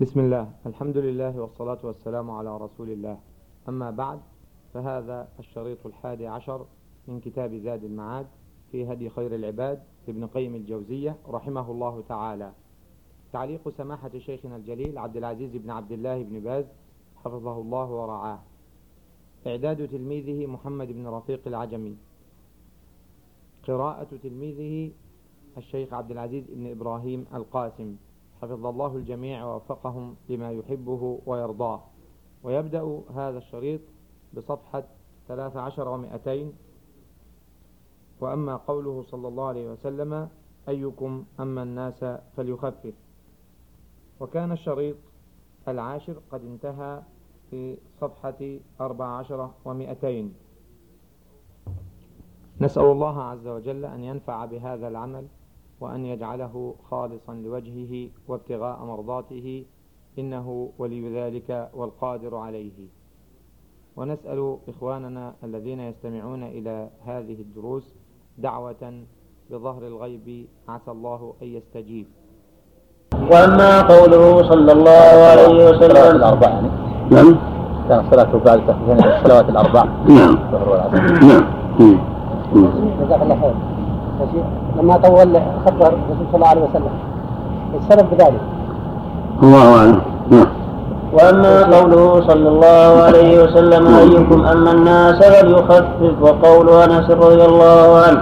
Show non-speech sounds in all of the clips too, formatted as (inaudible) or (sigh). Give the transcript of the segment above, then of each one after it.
بسم الله. الحمد لله والصلاة والسلام على رسول الله. أما بعد فهذا الشريط الحادي عشر من كتاب زاد المعاد في هدي خير العباد لابن قيم الجوزية رحمه الله تعالى. تعليق سماحة شيخنا الجليل عبد العزيز بن عبد الله بن باز حفظه الله ورعاه. إعداد تلميذه محمد بن رفيق العجمي. قراءة تلميذه الشيخ عبد العزيز بن إبراهيم القاسم. حفظ الله الجميع ووفقهم لما يحبه ويرضاه. ويبدأ هذا الشريط بصفحة 13 ومئتين. وأما قوله صلى الله عليه وسلم أيكم أما الناس فليخفف. وكان الشريط العاشر قد انتهى في صفحة 14 ومئتين. نسأل الله عز وجل أن ينفع بهذا العمل وأن يجعله خالصا لوجهه وابتغاء مرضاته إنه ولي ذلك والقادر عليه. ونسأل إخواننا الذين يستمعون إلى هذه الدروس دعوة بظهر الغيب عسى الله أن يستجيب. وأما قوله صلى الله عليه وسلم؟ الأربع يعني. نعم. كان الصلاة بعد الصلوات الأربع نعم. نعم. مم. جزاك الله خير. يا شيخ لما طول خبر الرسول صلى الله عليه وسلم. السبب بذلك. الله أعلم. نعم. وأما قوله صلى الله عليه وسلم أيكم أما الناس فليخفف وقول أنس رضي الله عنه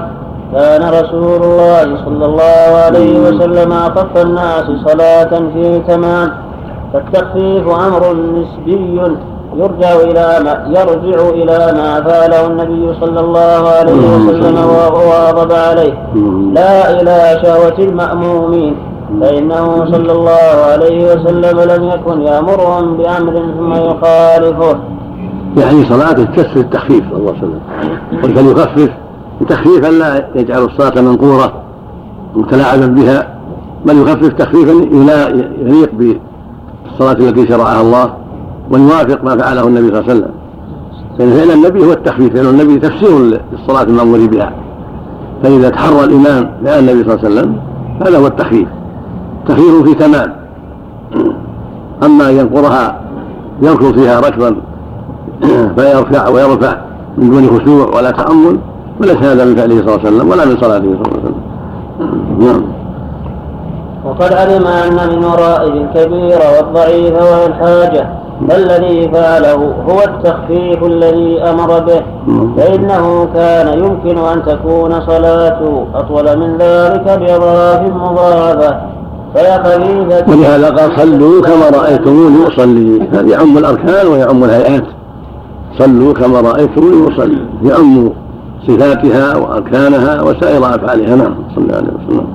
كان رسول الله صلى الله عليه وسلم أخف الناس صلاة في تمام فالتخفيف أمر نسبي. يرجع إلى ما يرجع إلى ما فعله النبي صلى الله عليه وسلم وواظب عليه. لا إلى شهوة المأمومين. فإنه صلى الله عليه وسلم لم يكن يأمرهم بأمر ثم يخالفه. يعني صلاته تكسر التخفيف صلى الله عليه وسلم. قل فليخفف. تخفيفا لا يجعل الصلاة منقورة متلاعبا بها. بل يخفف تخفيفا يليق بالصلاة التي شرعها الله. ويوافق ما فعله النبي صلى الله عليه وسلم. لأن فعل النبي هو التخفيف لأن النبي تفسير للصلاة المأمور بها. فإذا تحرى الإمام فعل النبي صلى الله عليه وسلم هذا هو التخفيف. تخفيف في تمام. (clears throat) أما أن ينقرها يركض فيها ركضا (clears throat) فيرفع ويرفع من دون خشوع ولا تأمل وليس هذا من فعله صلى الله عليه وسلم ولا من صلاته صلى الله عليه وسلم. (clears throat) نعم. وقد علم أن من ورائه الكبير والضعيف والحاجة فالذي فعله هو التخفيف الذي أمر به. فإنه كان يمكن أن تكون صلاته أطول من ذلك بأضعاف مضاعفة. ولهذا قال صلوا كما رأيتموني أصلي. هذا يعم الأركان ويعم الهيئات. صلوا كما رأيتموني أصلي. يعم صفاتها وأركانها وسائر أفعالها. نعم صلى الله عليه وسلم.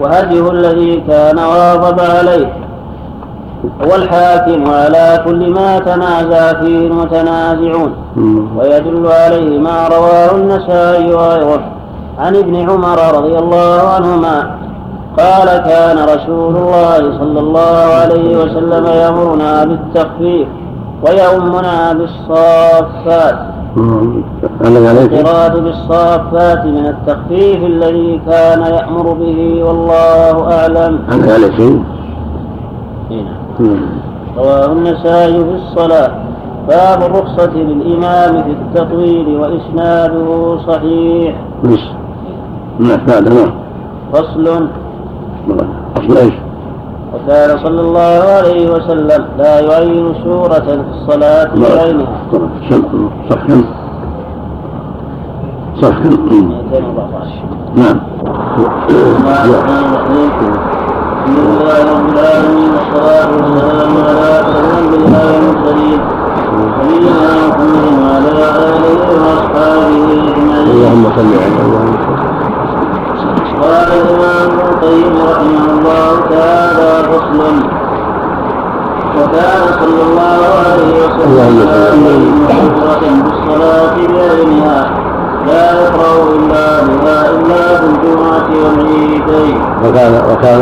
وهديه الذي كان واظب عليه هو الحاكم على كل ما تنازع فيه المتنازعون. ويدل عليه ما رواه النسائي وغيره عن ابن عمر رضي الله عنهما. قال كان رسول الله صلى الله عليه وسلم يأمرنا بالتخفيف ويؤمنا بالصافات. القراءة بالصافات من التخفيف الذي كان يأمر به والله أعلم. عليك هنا. مم. رواه النسائي في الصلاة. باب الرخصة للإمام في التطويل وإسناده صحيح. نعم هذا فصل. أصل إيش؟ وكان صلى الله عليه وسلم لا يعين سورة في الصلاة بعينها صح كم؟ صح كم؟ مم. 214 نعم الحمد لله رب العالمين والصلاة والسلام على أشرف الأنبياء والمرسلين نبينا محمد وعلى آله وأصحابه أجمعين اللهم صل على اللهم قال الإمام ابن القيم رحمه الله تعالى فصل وكان صلى الله عليه وسلم مؤثرة بالصلاة بعينها لا يقرأ إلا بها إلا في الجمعة والعيدين وكان وكان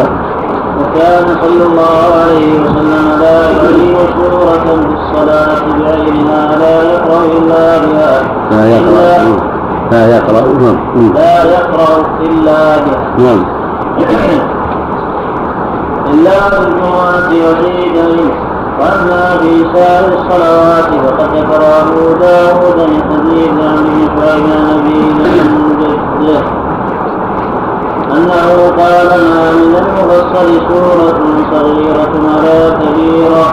وكان صلى الله عليه وسلم لا يعين سورة في الصلاة بعينها لا يقرأ إلا بها. لا يقرأ إلا- لا يقرأ. نعم. لا يقرأ إلا بها نعم. إلا في الجمعة وعيدين وأما في سائر الصلوات فقد ذكر أبو داود من حديث عن شعيب نبينا من جده أنه قال ما من المفصل سورة صغيرة ولا كبيرة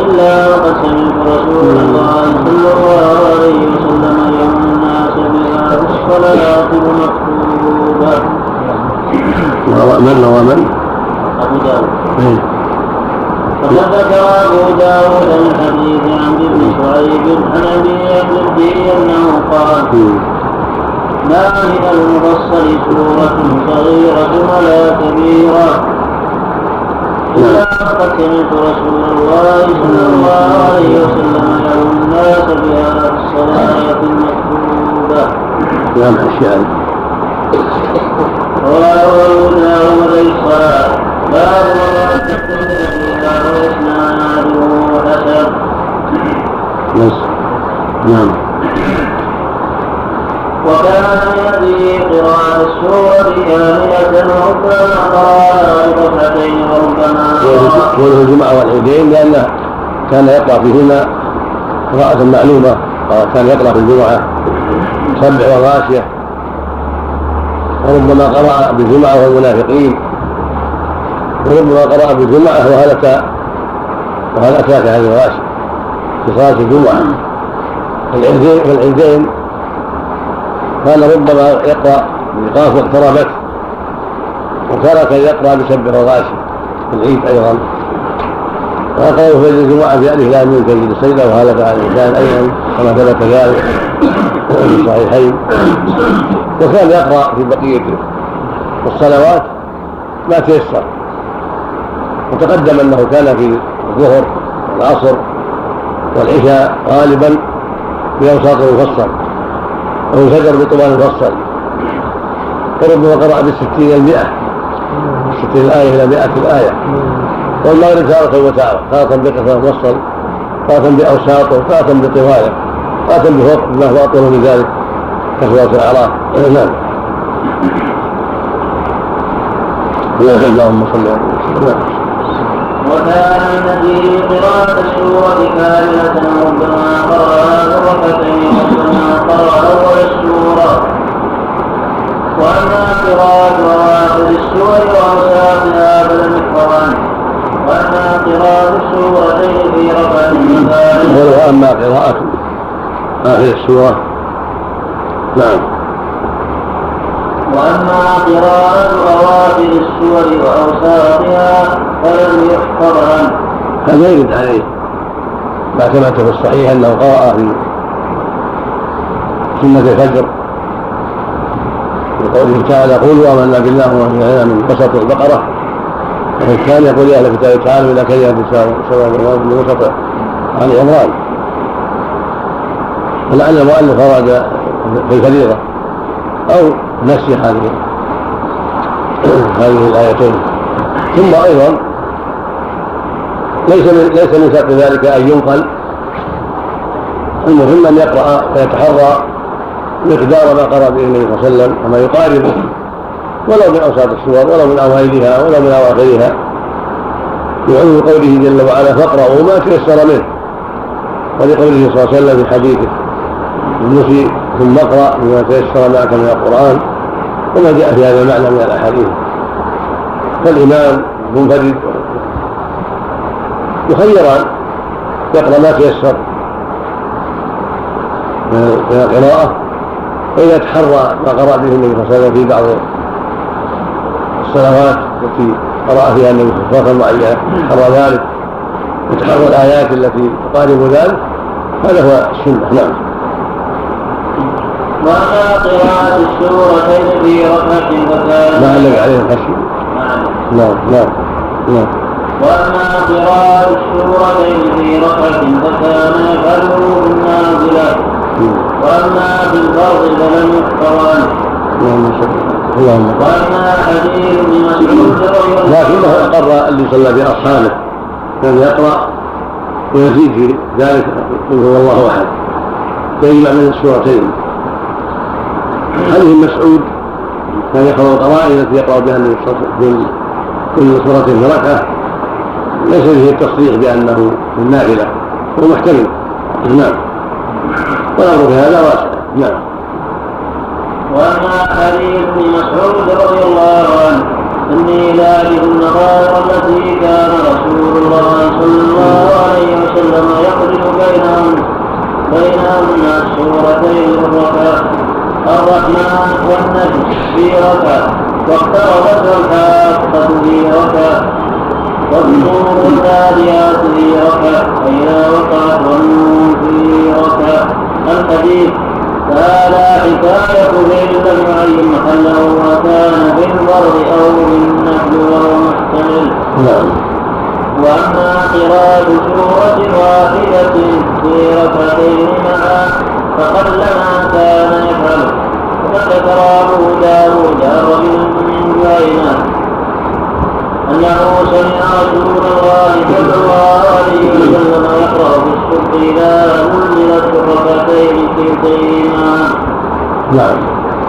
إلا وقد سمعت رسول الله صلى الله عليه وسلم يوم في الصلاة المكتوبة. من ومن؟ أبو داود. وقد ذكر أبو داود من حديث عبد بن شعيب عن أبي عبد أنه قال ما من المفصل سورة صغيرة ولا كبيرة إلا قد سمعت رسول الله صلى الله عليه وسلم يدعو الناس بها الصلاة المكتوبة. نعم الشاهد. رواه داود باب ما فيها حسن. بس نعم. وكان يأتي قراءة السورة كاملة وربما قرأها بقطعتين وربما قوله الجمعة والعيدين لأنه كان يقرأ فيهما قراءة معلومة كان يقرأ في الجمعة سبع وغاشية وربما قرأ بالجمعة والمنافقين. وربما قرأ بالجمعة وهل أتى وهل أتاك هذه الغاشية في صلاة الجمعة العيدين كان ربما يقرأ بقاف واقتربت وترك يقرأ بسبح وغاشي في العيد أيضا. ويقرأ في الجمعة في ألف لام من سيد السيدة وهذا على الإنسان أيضا كما ثبت ذلك. في الصحيحين. وكان يقرأ في بقية الصلوات ما تيسر. وتقدم أنه كان في الظهر والعصر والعشاء غالبا في أوساط المفصل. أو الفجر بطوال مفصل وربما قرأ بالستين المئة. ستين الآية إلى مئة الآية والمغرب تارة وتارة. تارة بقصر مفصل تارة بأوساطه تارة بطواله بفوق ما هو أطول من ذلك. كسورة الأعراف (clears throat) نعم. اللهم صل على وسلم وكان النبي قراءة السورة كاملة ربما قرأ مرتين ربما قرأ أول السورة وأما قراءة أواخر السور وأوساطها فلم يحفظ وأما قراءة السورتين في ركعة ولو أما قراءة آخر السورة. نعم. وأما قراءة أواخر السور وأوساطها فلم يحفظ عنه. هذا يرد عليه. ما ثبت في الصحيح أنه قرأ في سنة الفجر. بقوله تعالى قولوا آمنا بالله وما من وسط البقرة. وفي الثاني يقول يا أهل الكتاب تعالوا إلى كلمة سواء من وسط آل عمران. ولعل المؤلف أراد في الفريضة أو نسخ هذه هذه الآيتين. ثم أيضا ليس من ليس من شرط ذلك أن ينقل. المهم أن يقرأ ويتحرى مقدار ما قرأ به النبي صلى الله عليه وسلم وما يقاربه. ولو من أوساط السور ولو من أوائلها ولو من أواخرها. بعلم قوله جل وعلا فاقرأوا ما تيسر منه. ولقوله صلى الله عليه وسلم في حديثه. المسيء ثم اقرأ بما تيسر معك من القرآن وما جاء في هذا المعنى من الأحاديث. فالإمام منفرد يخيران يقرأ ما تيسر من القراءة وإذا تحرى ما قرأ به النبي صلى الله عليه وسلم في بعض الصلوات التي قرأ فيها النبي صلى الله عليه وسلم حرى ذلك وتحرى الآيات التي تقارب ذلك هذا هو السنة. نعم. وأما قراءة السورتين في ركعة فكان ما علق عليه الخشي نعم نعم نعم. وأما قراءة السورتين في ركعة فكان يفعله بالنازلة وأما في الفرض فلم يحفظ عنه اللهم وأما حديث ابن مسعود لكنه أقر اللي صلى بأصحابه كان يقرأ ويزيد في ذلك قل هو الله أحد فيجمع من السورتين حديث مسعود كان يقرأ القرائن التي يقرأ بها وسلم كل سورة في ركعة ليس فيه التصريح بأنه في النافلة هو محتمل. نعم. والأمر في هذا واسع. نعم. وأما حديث ابن مسعود رضي الله عنه إني لا أجد النظائر التي كان رسول الله صلى الله عليه وسلم يقرن بينهم بينهن السورتين الركعة الرحمن والنجم في ركعة واقتربت الحاقة في ركعة والنور التاليات في ركعة فإذا وقعت والنور في ركعة الحديث فهذا حكاية فعل لم يعين محله وكان بالفرض أو بالنفل وهو محتمل. نعم. وأما قراءة سورة واحدة في ركعتين معا فقلما كان يفعل. وذكر أبو داود رجل من جهينة أنه سمع رسول الله صلى الله عليه وسلم يقرأ في الصبح إذا نزلت الركعتين كلتيهما نعم.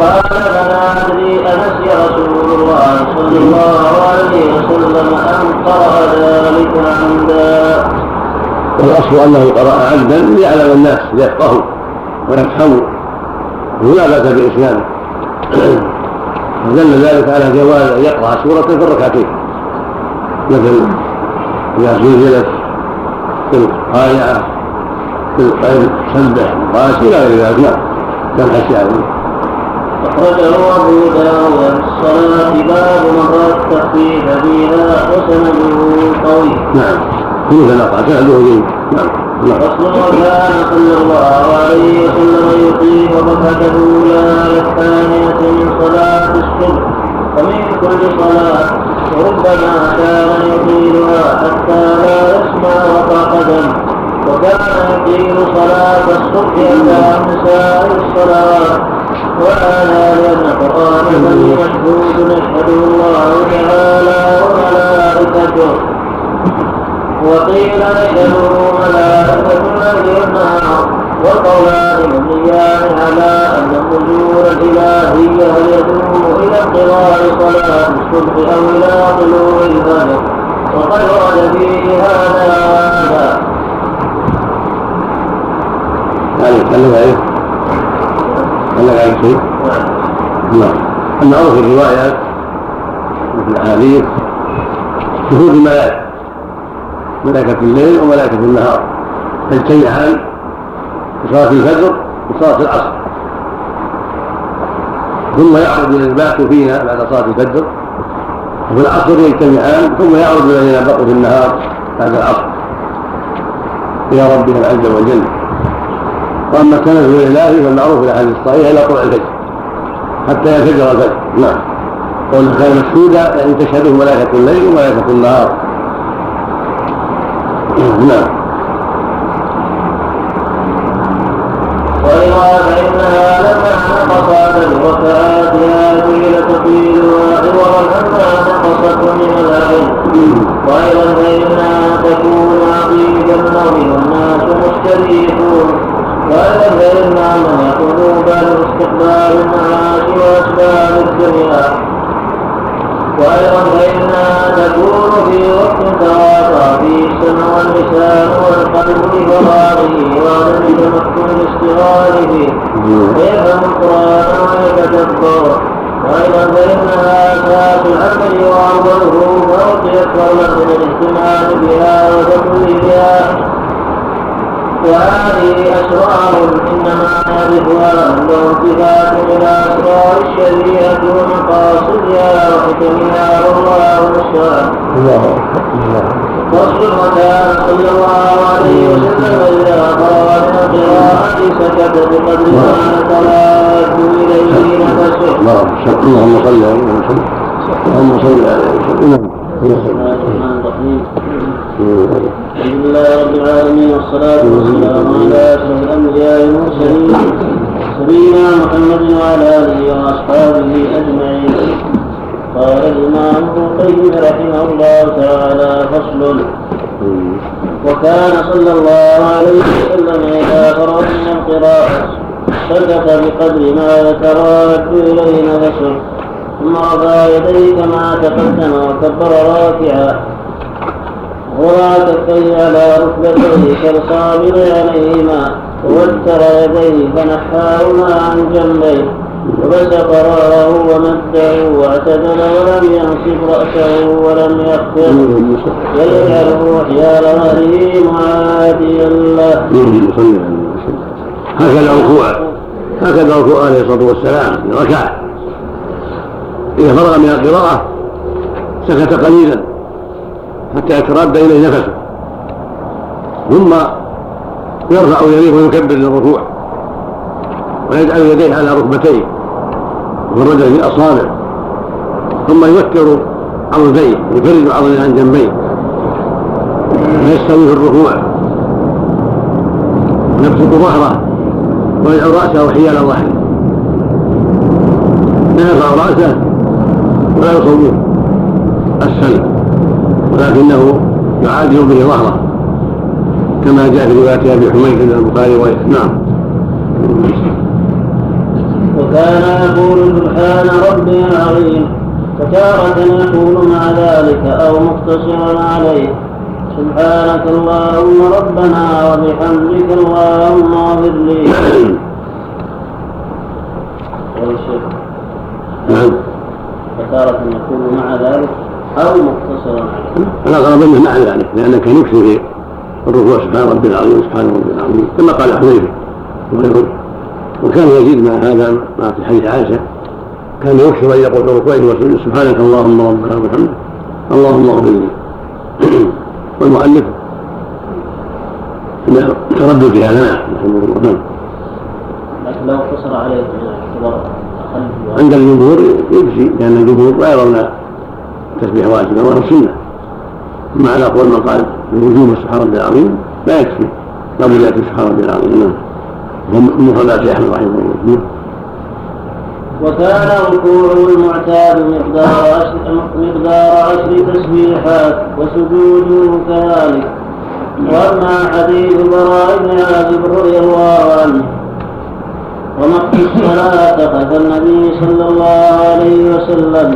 قال فلا أدري أنسي رسول الله صلى الله عليه وسلم أم قرأ ذلك عمدا. والأصل أنه قرأ عمدا ليعلم الناس ليفقهوا ويفهموا ولا بأس بإسلامه ودل ذلك على جواز أن يقرأ سورة في الركعتين. مثل إذا زلزلت في القارعة في القيم سبح قاس إلى غير ذلك. نعم خشي عليه. أخرجه أبو داود في الصلاة باب مرات التخفيف فيها وسنده قوي. نعم. كله نقع سنده جيد نعم وكان صلى الله عليه وسلم يقيم الركعة الأولى على الثانية من صلاة الصبح ومن كل صلاة وربما كان يطيلها حتى لا يسمع وقع قدم وكان يطيل صلاة الصبح أداء من سائر الصلوات وهذا لأن قرآنه مشهود يشهده الله تعالى وملائكته وقيل يشهده ملائكة الليل والنهار والقولان مبنيان على أن النزول الإلهي هل يدوم إلى انقضاء صلاة الصبح أو إلى طلوع الفجر. وقد ورد فيه هذا وهذا يعني يتكلم عليه لك على شيء؟ نعم المعروف الروايات وفي الأحاديث شهود الملائكه ملائكة الليل وملائكة النهار. تجتمعان في صلاه الفجر وصلاة العصر. ثم يعرض الباقي فينا بعد صلاة الفجر. وفي العصر يجتمعان ثم يعرض الذين بقوا في النهار بعد العصر. إلى ربهم عز وجل. وأما التنزل الالهي فالمعروف في الاحاديث الصحيحة إلى طلوع الفجر حتى ينفجر الفجر. نعم. قول كان مشهودا يعني تشهده ملائكة الليل وملائكة النهار. نعم فصل وكان صلى الله عليه وسلم إذا فرغ من القراءة سكت بقدر ما يتراد إليه نفسه ثم رفع يديه كما تقدم وكبر راكعا. وضع كفيه على ركبتيه كالصابر عليهما. ووتر يديه فنحاهما عن جنبيه. وبسط راه ومده واعتدل ولم ينصب رأسه ولم يخفض يجعله حيال معاديا له. هكذا ركوع هكذا ركوع عليه الصلاة والسلام. ركع إذا فرغ من القراءة سكت قليلا حتى يتردى إليه نفسه. ثم يرفع يديه ويكبر للركوع. ويجعل يديه على ركبتيه ويفرج في الاصابع ثم يوتر عضديه يفرج عضديه عن جنبيه. ويستوي في الركوع. ويبسط ظهره. ويجعل رأسه حيال ظهره لا يرفع رأسه ولا يصوب السلم ولكنه يعادل به ظهره. كما جاء في رواية أبي حميد عند البخاري وغيره نعم. وكان يقول سبحان ربي العظيم وتارة يقول مع ذلك أو مقتصرا عليه. سبحانك اللهم ربنا وبحمدك اللهم اغفر لي. نعم. وتارة يقول مع ذلك أو مقتصرا عليه. الأقرب منه مع ذلك لأنه كان يكثر في الركوع سبحان ربي العظيم سبحان ربي العظيم كما قال حذيفة وغيره. وكان يزيد مع هذا ما في حديث عائشة. كان يكثر أن يقول في ركوعه وسجوده سبحانك اللهم ربنا وبحمدك. اللهم اغفر لي. (clears throat) والمؤلف تردد في هذا. نعم. لكن لو اقتصر عليه عند الجمهور يكفي لأن الجمهور لا يرون التسبيح واجبا وهو سنة. مع الأقوال من قال بوجوب سبحان ربي العظيم. لا يكفي. لابد يأتي سبحان ربي العظيم. نعم. أحمد رحمه الله وكان ركوعه المعتاد مقدار عشر مقدار عشر تسبيحات وسجوده كذلك. وأما حديث براء بن عازب رضي الله عنه ومقت الصلاة خلف النبي صلى الله عليه وسلم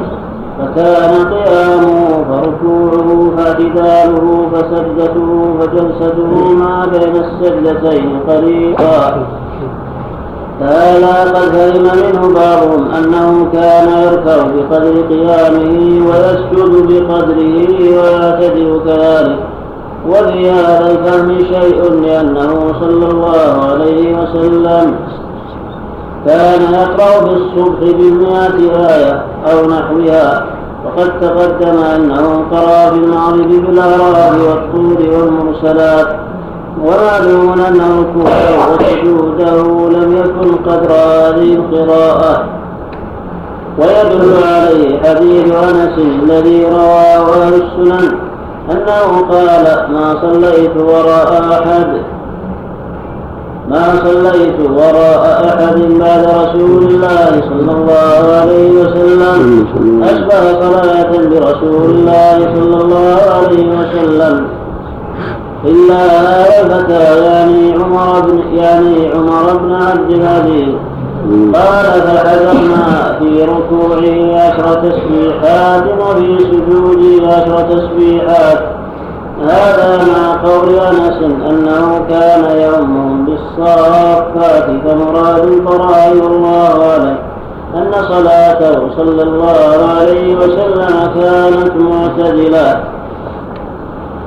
فكان قيامه فركوعه فاعتداله فسجدته فجلسته ما بين السجدتين قريبا فهذا قد فهم منه بعضهم أنه كان يركع بقدر قيامه ويسجد بقدره ويعتدل كذلك. وفي هذا الفهم شيء لأنه صلى الله عليه وسلم كان يقرأ في الصبح بالمئة آية أو نحوها وقد تقدم أنه قرأ في المغرب بالأعراف والطور والمرسلات. ومعلوم أن ركوعه وسجوده لم يكن قدر هذه القراءة. ويدل عليه حديث أنس الذي رواه أهل السنن أنه قال ما صليت وراء أحد ما صليت وراء أحد بعد رسول الله صلى الله عليه وسلم. أشبه صلاة برسول الله صلى الله عليه وسلم. إلا هذا الفتى يعني عمر بن يعني عمر بن عبد العزيز. قال فحذرنا في ركوعه عشر تسبيحات وفي سجوده عشر تسبيحات. هذا مع قول أنس أنه كان يوم بالصافات كمراد البراء والله عليه أن صلاته صلى الله عليه وسلم كانت معتدلة.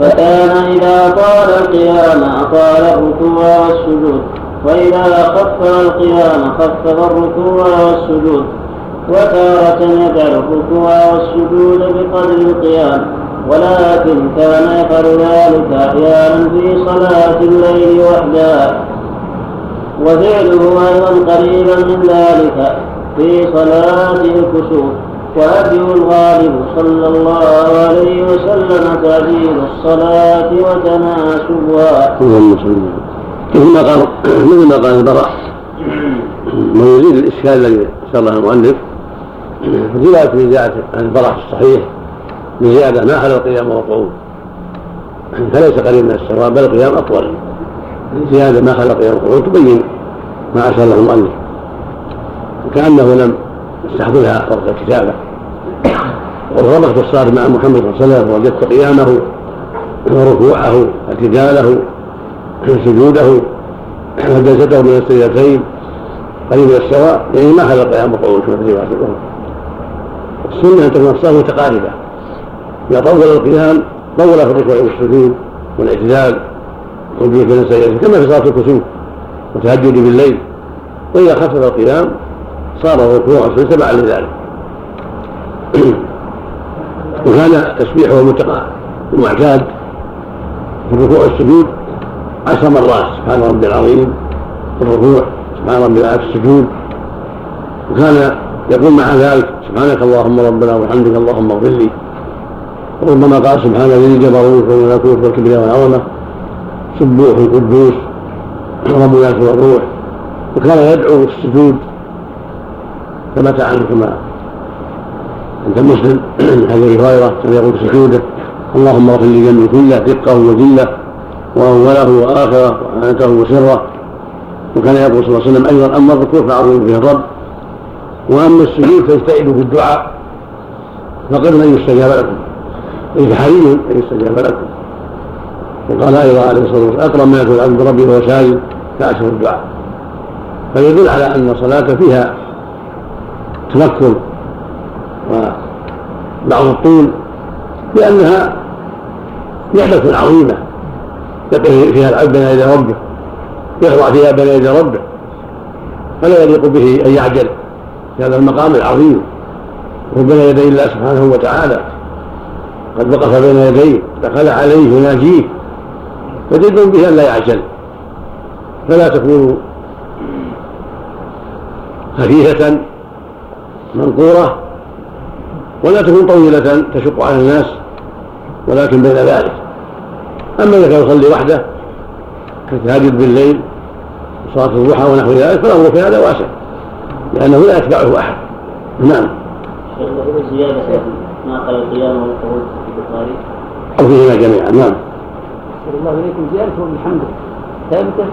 فكان إذا طال القيام أطال الركوع والسجود وإذا خفف القيام خفف الركوع والسجود وتارة يجعل الركوع والسجود بقدر القيام. ولكن كان يفعل ذلك أحيانا في صلاة الليل وحدها وفعله أيضا قريبا من ذلك في صلاة الكسوف وهدي الغالب صلى الله عليه وسلم تعجيل الصلاة وتناسبها. مثل ما قال مثل ما قال البراء ما يزيد الإشكال الذي ذكره المؤلف في زيادة عن البراء الصحيح بزيادة ما خلا القيام والقعود فليس قريب من السواء بل القيام أطول. زيادة ما خلا القيام والقعود تبين ما أشار له المؤلف. كأنه لم يستحضرها وقت الكتابة. ورمقت الصلاة مع محمد صلى الله عليه وسلم ووجدت قيامه وركوعه اعتداله سجوده وجلسته من السجدتين قريب السواء يعني ما هذا القيام وقعود في الروايات الاخرى السنة أن تكون الصلاه متقاربة. إذا طول القيام طول في الركوع والسجود والإعتدال والجلوس بين السجدتين كما في صلاة الكسوف والتهجد بالليل. وإذا خفف القيام صار الركوع والسجود تبعا لذلك. (clears throat) وكان تسبيحه المعتاد في الركوع والسجود عشر مرات سبحان ربي العظيم. في الركوع سبحان ربي العظيم في السجود. وكان يقول مع ذلك سبحانك اللهم ربنا وبحمدك اللهم اغفر لي. وربما قال سبحان ذي الجبروت والملكوت والكبرياء والعظمة سبوح القدوس رب الناس والروح. وكان يدعو في السجود ثبت عنه كما عند مسلم. حديث هريرة كان يقول سجوده اللهم اغفر لي ذنبي كله دقه وجله وأوله وآخره وحانته وسره. وكان يقول صلى الله عليه وسلم أيضا اما الركوع فعظموا به الرب. وأما السجود فاجتهدوا في الدعاء ان يستجاب لكم. اي حري ان يستجاب لكم وقال أيضا عليه الصلاة والسلام اقرب ما يكون العبد ربي وهو ساجد فاشهر الدعاء. فيدل على أن الصلاة فيها تفكر وبعض الطول لأنها نعمة عظيمة. يقف فيها العبد بين يدي ربه يخضع فيها بين يدي ربه فلا يليق به أن يعجل. في هذا المقام العظيم وهو بين يدي الله سبحانه وتعالى. قد وقف بين يديه دخل عليه يناجيه. فجد به أن لا يعجل. فلا تكون خفيفة منقورة ولا تكون طويلة تشق على الناس ولكن بين ذلك. أما إذا كان يصلي وحده كالتهجد بالليل وصلاة الضحى ونحو ذلك فالأمر في هذا واسع لأنه لا يتبعه أحد. نعم. زيادة ما القيام أو فيهما جميعا نعم. الله إليكم. زيادته بحمده ثابتة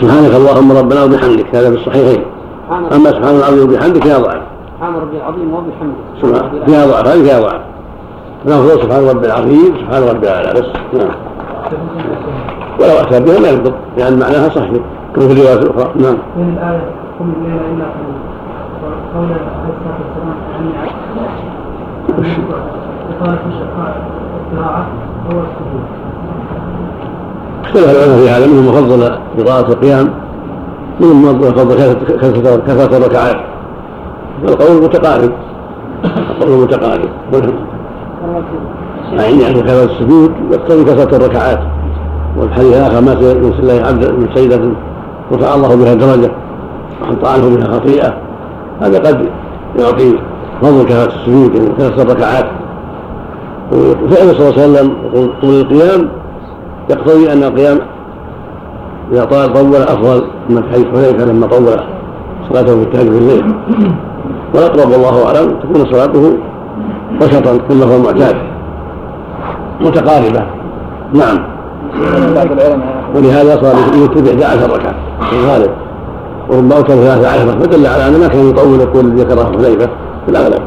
سبحانك اللهم ربنا وبحمدك هذا في الصحيحين. أما سبحان العظيم وبحمدك فيها ضعف. سبحان ربي العظيم وبحمده سبحان فيها ضعف هذه فيها ضعف. الأفضل سبحان ربي العظيم سبحان ربي الأعلى بس. نعم. ولو أتى بها ما يضبط لأن معناها صحيح كما في الروايات الأخرى. نعم. من الآية قم الليل إلا قليلا. وقول عليه الصلاة والسلام قال في الشقاء القراءة السجود اختلف العلماء في هذا منهم فضل قراءة القيام منهم فضل كثرة الركعات. القول متقارب. القول متقارب. يعني يعني كثرة السجود يقتضي كثرة الركعات. والحديث الآخر ما يرسل الله عبد من سيدة رفع الله بها درجة وحط عنه بها خطيئة. هذا قد يعطي فضل كثرة السجود وكثرة الركعات. وفعل صلى الله عليه وسلم طول القيام يقتضي أن القيام إذا طال طول أفضل من حديث حذيفة لما طول صلاته في التهجد الليل والأقرب والله أعلم تكون صلاته وسطا كما هو المعتاد متقاربة. نعم. ولهذا صار يتبع 11 ركعة في الغالب. وربما أوتر 13 فدل على أن ما كان يطول الذي ذكره حذيفة في الأغلب.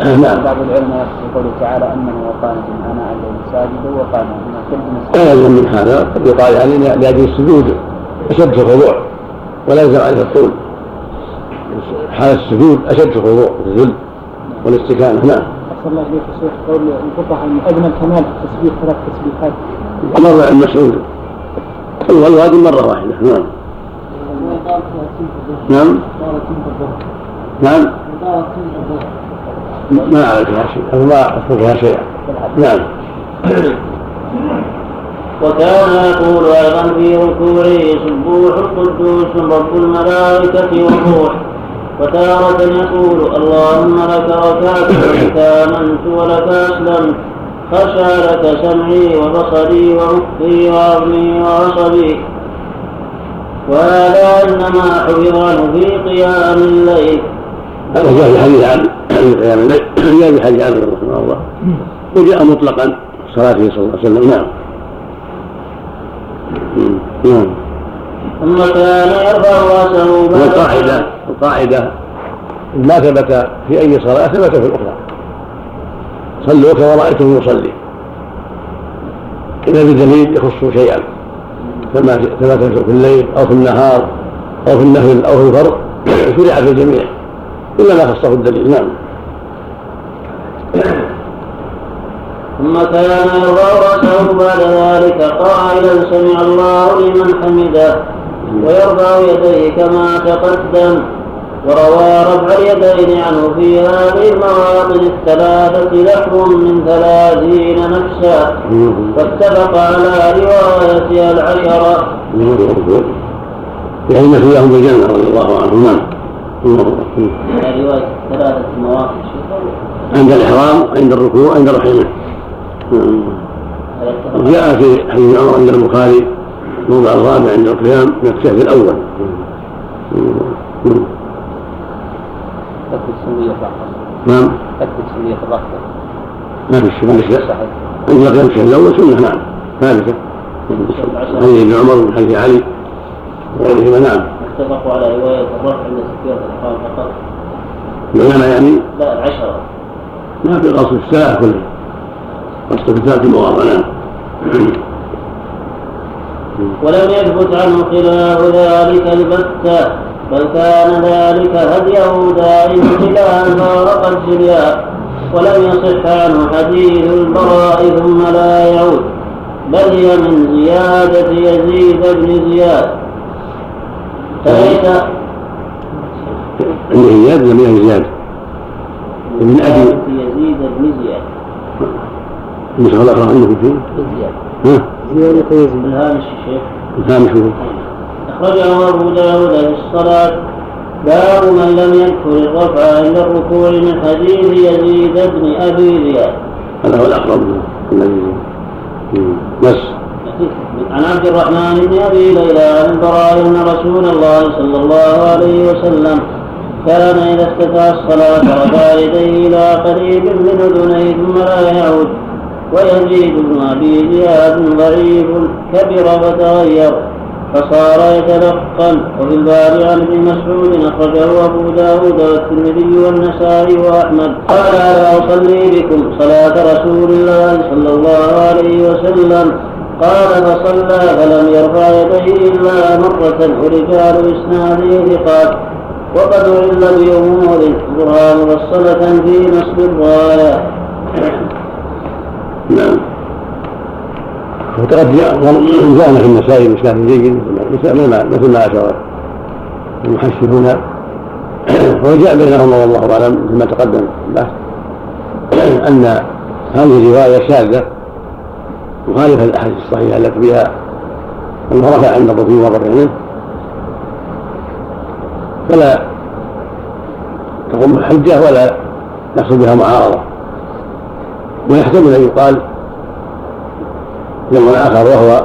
نعم. بعض العلماء في قوله تعالى انه وقانت اناء الليل ساجدا وقام من كل لا يلزم من هذا قد يقال يعني لاجل السجود أشد في الخضوع ولا يلزم عليه الطول حال السجود أشد في الخضوع الذل والاستكانة. نعم. أحسن الله إليك يا شيخ قول انقطع من أدنى الكمال في التسبيح ثلاث تسبيحات مر عن مسعود. والواجب مرة واحدة. نعم. نعم. نعم. ما فيها شيء. أو ما فيها شيئا نعم. وكان يقول أيضا في ركوعه سبوح القدوس رب الملائكة والروح. وتارة يقول اللهم لك ركعت ولك آمنت ولك أسلمت. خشى لك سمعي وبصري ومخي وعظمي وعصبي. وهذا إنما حفظ عنه في قيام الليل هذا جاء في حديث عن قيام الليل جاء في حديث عن رحمه الله. وجاء مطلقا صلاته صلى الله عليه وسلم. نعم. نعم. ثم كان يرفع راسه بعد والقاعدة القاعدة ما ثبت في أي صلاة ثبت في الأخرى. صلوا كما رأيتم يصلي. إذا بدليل يخص شيئا. كما كما في الليل أو في النهار أو في النفل أو في الفرض. شرع في الجميع. إلا ما خصه الدليل نعم. ثم كان يرفع بعد ذلك قائلا سمع الله لمن حمده ويرفع يديه كما تقدم وروى رفع اليدين عنه في هذه المواطن الثلاثة لحظ من ثلاثين نفسا واتفق على روايتها العشرة. يعني مثلهم بالجنة رضي الله عنهم نعم. رواية ثلاثة مواقف عند الإحرام عند الركوع عند الرحيم جاء في حديث عمر عند البخاري موضع الرابع عند القيام من الشهر الأول. سنية الرقصة نعم. تثبت سنية الرقصة ما في الشيء عند القيام الشهر الأول سنة نعم. ثابتة. حديث ابن عمر من حديث علي. وغيرهما نعم اتفقوا على رواية الرفع عند تكبيرة الإحرام فقط. العلماء يعني لا العشرة. ما في قصد الساعة كلها قصد في ثلاث مواضع نعم ولم يثبت عنه خلاف ذلك البتة بل كان ذلك هديه دائما إلى أن فارق الدنيا ولم يصح عنه حديث البراء ثم لا يعود بل هي من زيادة يزيد بن زياد. فليس عنده زياد لم يكن زياد؟ من أبي يزيد بن زياد. النسخة الأخرى عندكم فيه؟ ها؟ زيادة يزيد الهامش الشيخ. الهامش هو أخرجه أبو داود في الصلاة. باب من لم يذكر الرفع عند الركوع من حديث يزيد بن أبي زياد. هذا هو الأقرب الذي بس. عن عبد الرحمن بن أبي ليلى عن البراء أن رسول الله صلى الله عليه وسلم كان إذا افتتح الصلاة رفع يديه إلى قريب من أذنيه ثم لا يعود. ويزيد بن أبي زياد ضعيف كبر فتغير فصار يتلقن. وفي الباب عن ابن مسعود أخرجه أبو داود والترمذي والنسائي وأحمد. قال ألا أصلي بكم صلاة رسول الله صلى الله عليه وسلم قال فصلى فلم يرفع يديه إلا مره ورجال اسناده ثقات. وقد علم بامور برهان مفصله في نصب الرايه نعم. وقد جاءنا في المسائل بإسناد جيد مثل ما أشار المحشرون وجاء بينهم والله أعلم فيما تقدم. البحث أن هذه الرواية شاذة. مخالفة للأحاديث الصحيحة التي فيها أنه رفع عند الركوع مرتين فلا تقوم الحجة ولا يحصل بها معارضة. ويحتمل أن يقال جمع آخر وهو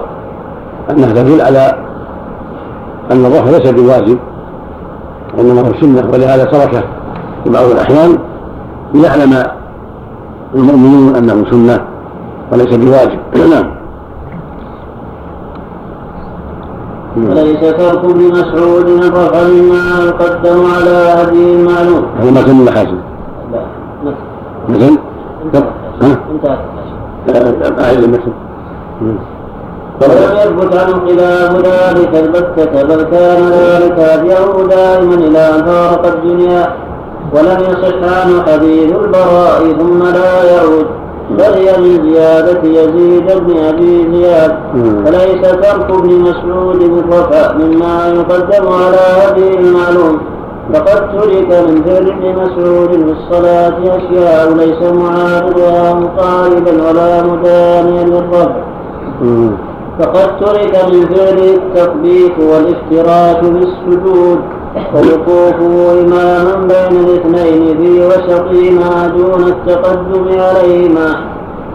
أنها تدل على أن الرفع ليس بواجب وإنما هو سنة ولهذا تركه في بعض الأحيان ليعلم المؤمنون أنه سنة. وليس بواجب. (coughs) نعم. وليس ترك ابن مسعود الرفع مما يقدم على هدي المعلوم. هذا ما كان حاسب لا مثل؟ ها؟ انتهت أعيد المثل ولم يثبت عنه خلاف ذلك البتة بل كان ذلك هديه دائما إلى أن فارق الدنيا ولم يصح عنه حديث البراء ثم لا يعود بل هي من زيادة يزيد بن أبي زياد. فليس ترك ابن مسعود بالرفع مما يقدم على هدي المعلوم. فقد ترك من فعل ابن مسعود في الصلاة أشياء ليس معارضها مقاربا ولا مدانيا للرفع فقد ترك من فعل التثبيت والافتراش بالسجود. ووقوفه إماما بين الاثنين في وسطهما دون التقدم عليهما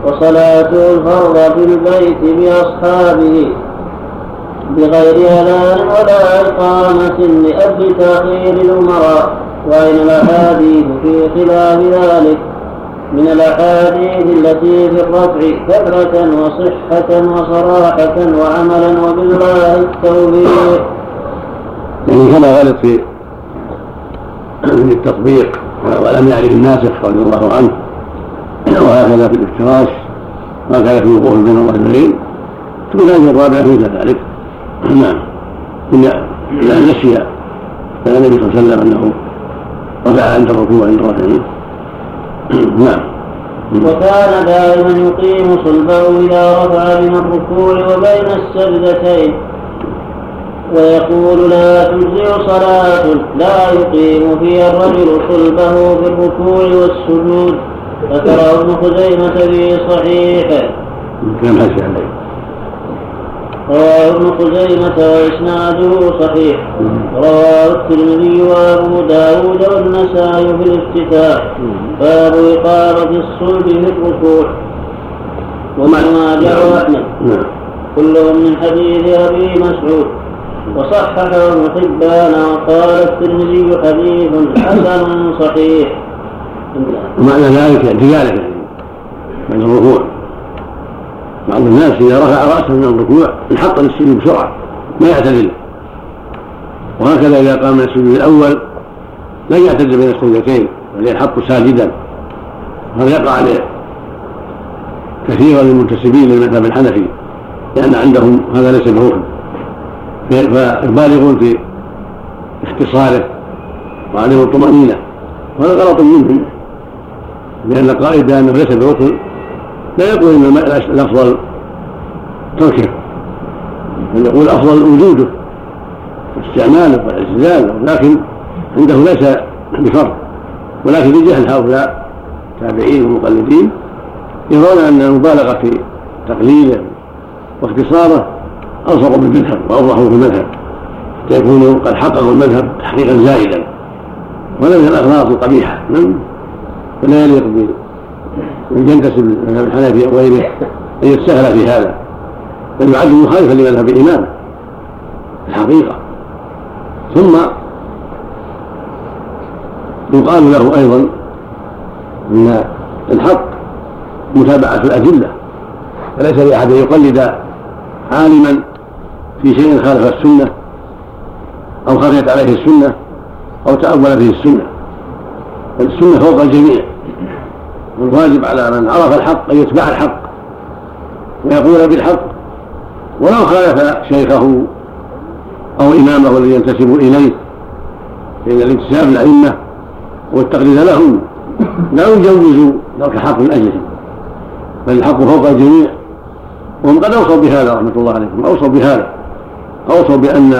وصلاته الفرض في البيت بأصحابه بغير أذان ولا إقامة لأجل تأخير الأمراء وأين الأحاديث في خلاف ذلك من الأحاديث التي في الرفع كثرة وصحة وصراحة وعملا وبالله التوفيق. يعني كما غلط في التطبيق ولم يعرف الناسخ رضي الله عنه وهكذا في الافتراش وهكذا في الوقوف بين الرجلين تكون هذه الرابعة مثل ذلك. نعم. إذا نسي النبي صلى الله عليه وسلم أنه رفع عند الركوع عند الرافعين نعم. وكان دائما يقيم صلبه إذا رفع من الركوع وبين السجدتين. ويقول لا تجزئ صلاة لا يقيم فيها الرجل صلبه في الركوع والسجود. ذكره ابن خزيمة في صحيحه. كان عليه. رواه ابن خزيمة وإسناده صحيح. رواه الترمذي وأبو داود والنسائي في الافتتاح. باب إقامة الصلب في الركوع. وابن ماجه وأحمد. نعم. كلهم من حديث أبي مسعود. وصححه ابن حبان وقال الترمذي حديث حسن صحيح. ومعنى ذلك اعتداله من الركوع بعض الناس إذا رفع رأسه من الركوع انحط للسجود بسرعة ما يعتدل وهكذا إذا قام من السجود الأول لا يعتدل بين السجدتين بل ينحط ساجدا. وهذا يقع عليه كثيرا من المنتسبين للمذهب الحنفي لأن عندهم هذا ليس بركن فيبالغون في اختصاره وعليهم الطمأنينة وهذا غلط منهم. لأن القائد بأنه ليس بركن لا يقول ان الأفضل تركه. بل يقول الافضل وجوده واستعماله والاعتزال لكن عنده ليس بفرض ولكن لجهل هؤلاء التابعين والمقلدين يرون أن المبالغة في تقليله واختصاره الصق بالمذهب واوضح في المذهب يكون قد حققوا المذهب تحقيقا زائدا. ولا من الأغلاط القبيحه نعم. فلا يليق من ينتسب للمذهب الحنفي أو غيره أن يتساهل في هذا بل يعد مخالفا لمذهب الإمام. الحقيقة. ثم يقال له أيضا إن الحق متابعة الأدلة فليس لأحد أن يقلد عالما في شيء خالف السنة أو خرجت عليه السنة أو تأول فيه السنة. السنة فوق الجميع. والواجب على من عرف الحق أن يتبع الحق ويقول بالحق ولو خالف شيخه أو إمامه الذي ينتسب إليه فان الانتساب للائمه والتقليد لهم لا يجوز ترك الحق من اجلهم بل الحق فوق الجميع. وهم قد أوصوا بهذا رحمة الله عليكم أوصوا بهذا. أوصوا بأن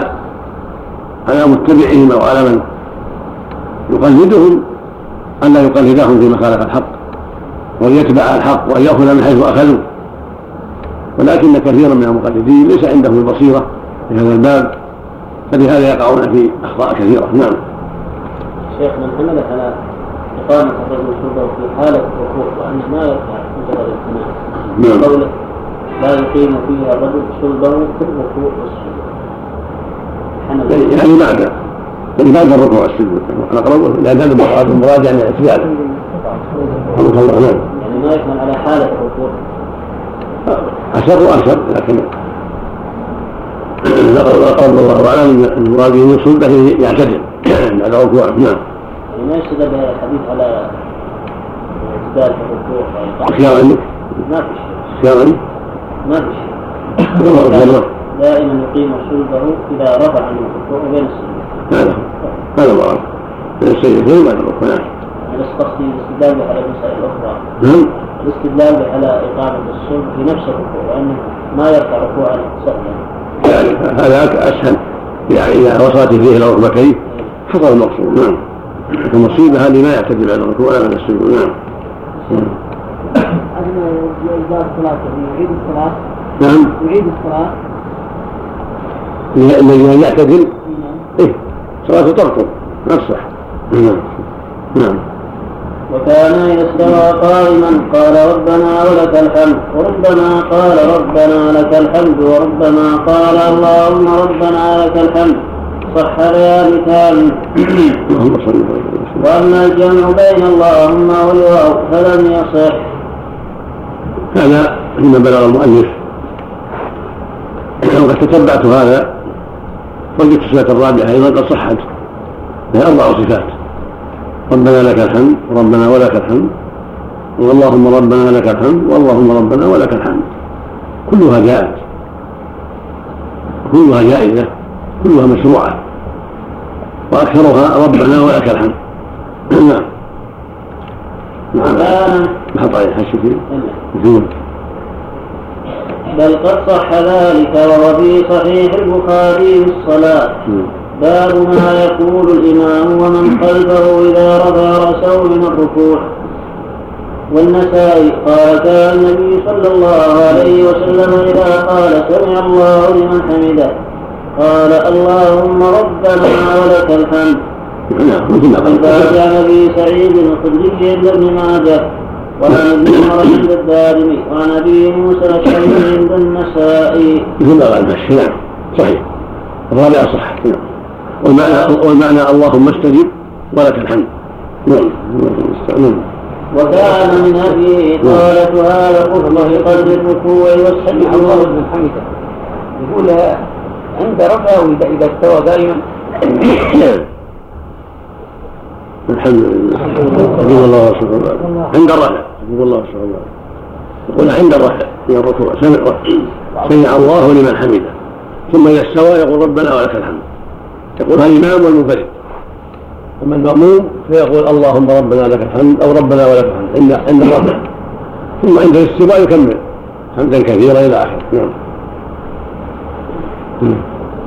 على متبعهم أو على من يقلدهم أن لا يقلدهم فيما خالف الحق وأن يتبع الحق وأن يأخذ من حيث أخذوا. ولكن كثيرا من المقلدين ليس عندهم البصيرة في هذا الباب فلهذا يقعون في أخطاء كثيرة. نعم. شيخ من حمل على إقامة الرجل شربه في حالة الركوع وأنه ما يرفع مجرد الإمام نعم. قوله لا يقيم فيها الرجل شربه في الركوع والسجود يعني بعد يعني بعد الركوع والسجود أقرب لأن هذا المراد يعني اعتدال. رحمك الله نعم. يعني ما يحمل على حالة الركوع أشر وأشر لكن قال الله أعلم أن المراد به يصل يعتدل. (clears throat) بعد الركوع نعم. يعني ما يستدل بهذا الحديث على اعتدال في الركوع خيار عندك؟ ما في شيء. خيار عندك؟ ما في شيء. دائما يقيم صلبه إذا رفع عن الركوع وبين السجود. هذا المراد بين السجدتين بعد الركوع نعم قصدي الاستدلال على المسائل الأخرى. نعم. الاستدلال على إقامة الصلب في نفس الركوع وانه ما يرفع ركوعا سهلا يعني هذا أسهل. يعني إذا وصلت فيه إلى ركبتيه حصل المقصود. نعم. المصيبه هذه ما يعتدي بعد الركوع ولا بعد السجود. نعم. إذا الصلاة يعيد الصلاة. نعم. يعيد الصلاة. الذي يعتدل إيه صلاته تركض. ما تصح نعم. نعم. وكان إذا استوى قائما قال ربنا ولك الحمد. وربما قال ربنا لك الحمد. وربما قال اللهم ربنا لك الحمد. صح ذلك وأما الجمع بين اللهم والواو فلم يصح. هذا فيما بلغ المؤلف. وقد تتبعت هذا. وجدت الصفة الرابعة أيضا قد صحت لها أربع صفات. ربنا لك الحمد ربنا ولك الحمد واللهم ربنا لك الحمد واللهم ربنا ولك الحمد. كلها جاءت. كلها جائزة كلها مشروعة. وأكثرها ربنا ولك الحمد. نعم. نعم. نحط عليه حش فيه؟ بل قد صح ذلك وهو في صحيح البخاري في الصلاة. باب ما يقول الإمام ومن خلفه إذا رفع رأسه من الركوع. والنسائي قال كان النبي صلى الله عليه وسلم إذا قال سمع الله لمن حمده قال اللهم ربنا ولك الحمد. (laughs) والباب عن أبي سعيد الخدري ابن ماجه وعن الدارمي أبي موسى الاشعري عند النسائي. مثل ما قال نعم صحيح. الرابع صح نعم. والمعنى والمعنى اللهم استجب ولك الحمد. نعم نعم. وكان من هديه قالت هذا قربه قدر الركوع والسجود. الله بن حمده يقول عند رفعه إذا استوى دائما. (coughs) الحمد لله. حفظ الله الله. عند الرفع حفظ الله الله. يقول عند الرفع من الركوع سمع سمع الله لمن حمده. ثم إذا استوى يقول ربنا ولك الحمد. يقولها الإمام والمنفرد. أما المأموم فيقول اللهم ربنا لك الحمد أو ربنا ولك الحمد. عند عند ثم عند الاستواء يكمل. حمدا كثيرا إلى آخره. نعم.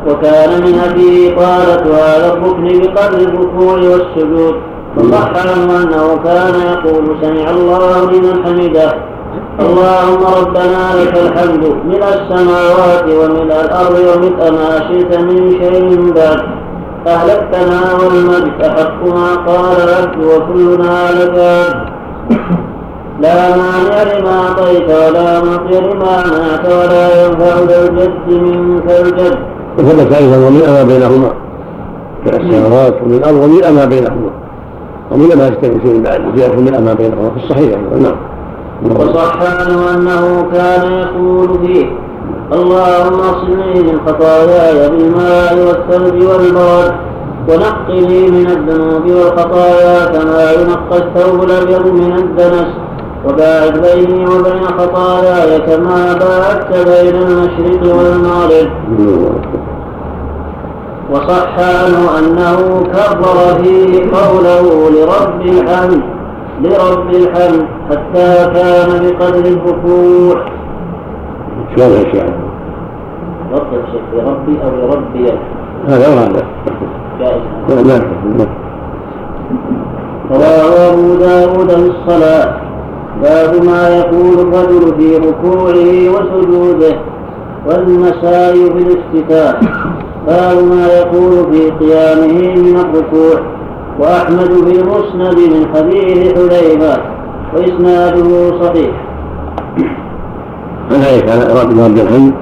وكان من أبيه قالت هذا الركن بقدر الركوع والسجود. وصح عنه أنه كان يقول سمع الله لمن حمده. اللهم ربنا لك الحمد. من السماوات ومن الأرض ومثل ما شئت من شيء بعد. أهلكتنا والمجد أحق ما قال العبد وكلنا لك. لا مانع لما أعطيت ولا معطي لما منعت ولا ينفع ذا الجد منك الجد. وثبت أيضا ومن ما بينهما. كالسماوات ومن الأرض ومن ما بينهما. ومن ما يستوي شيء بعد زيادة من ما بينهما في الصحيح. نعم. وصح عنه أنه كان يقول فيه اللهم اصلني من خطاياي بالماء والثلج والبرد ونقني من الذنوب والخطايا كما ينقى الثوب الأبيض من الدنس وباعد بيني وبين خطاياي كما باعدت بين المشرق والمغرب. وصح عنه أنه كرر فيه قوله لرب الحمد لرب الحمد حتى كان بقدر الركوع شلون يا شيخ؟ رب الشيخ لربي أو لربي. هذا وهذا جائز لا رواه أبو داود في الصلاة. باب ما يقول الرجل في ركوعه وسجوده والنسائي في الافتتاح. باب ما يقول في قيامه من الركوع. وأحمد في المسند من حديث حذيفة وإسناده صحيح. عن هيك؟ على رب عبد الحمد.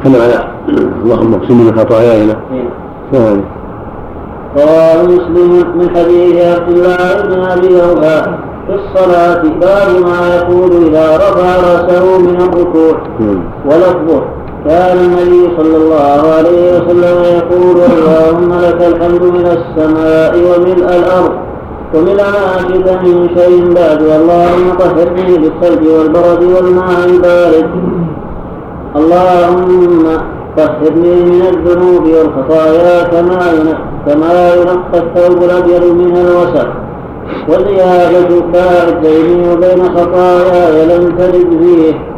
تكلم على اللهم اغسلني من خطاياي نعم. رواه مسلم من حديث عبد الله بن أبي اوفى في الصلاة باب ما يقول إذا رفع رأسه من الركوع. ولفظه. كان النبي صلى الله عليه وسلم يقول اللهم لك الحمد من السماء وملء الأرض وملء ما شئت من شيء بعد اللهم طهرني بالثلج والبرد والماء البارد. اللهم طهرني من الذنوب والخطايا كما كما ينقى الثوب الأبيض من الوسخ. وزيادة باعد بيني وبين خطاياي لم ترد فيه.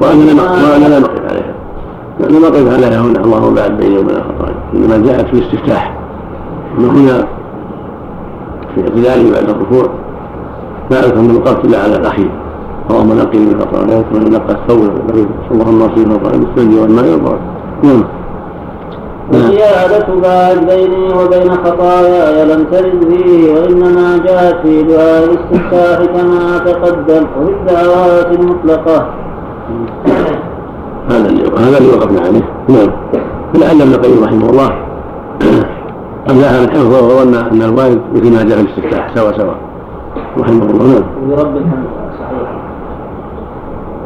وأنا لم وأنا لم أقف عليها. لم أقف عليها هنا اللهم بعد بيني وبين خطاياي إنما جاءت في الاستفتاح. من هنا في اعتداله بعد الركوع أذكر من إلا على الأخير اللهم نقني من خطاياك ومن نقى الثوب اللهم اغفر من خطاياي بالثلج والماء والبرد. نعم. وزيادة بعد بيني وبين خطاياي لم ترد فيه وإنما جاءت في دعاء الاستفتاح كما تقدم. وفي الدعوات المطلقة. هذا اللي هذا اللي وقفنا عليه. نعم. فلعل ابن القيم رحمه الله. أملاها من حفظه وظن أن الوالد مثل ما جاء في الاستفتاح. سوا سوا. رحمه الله. نعم. ولرب الحمد صحيح.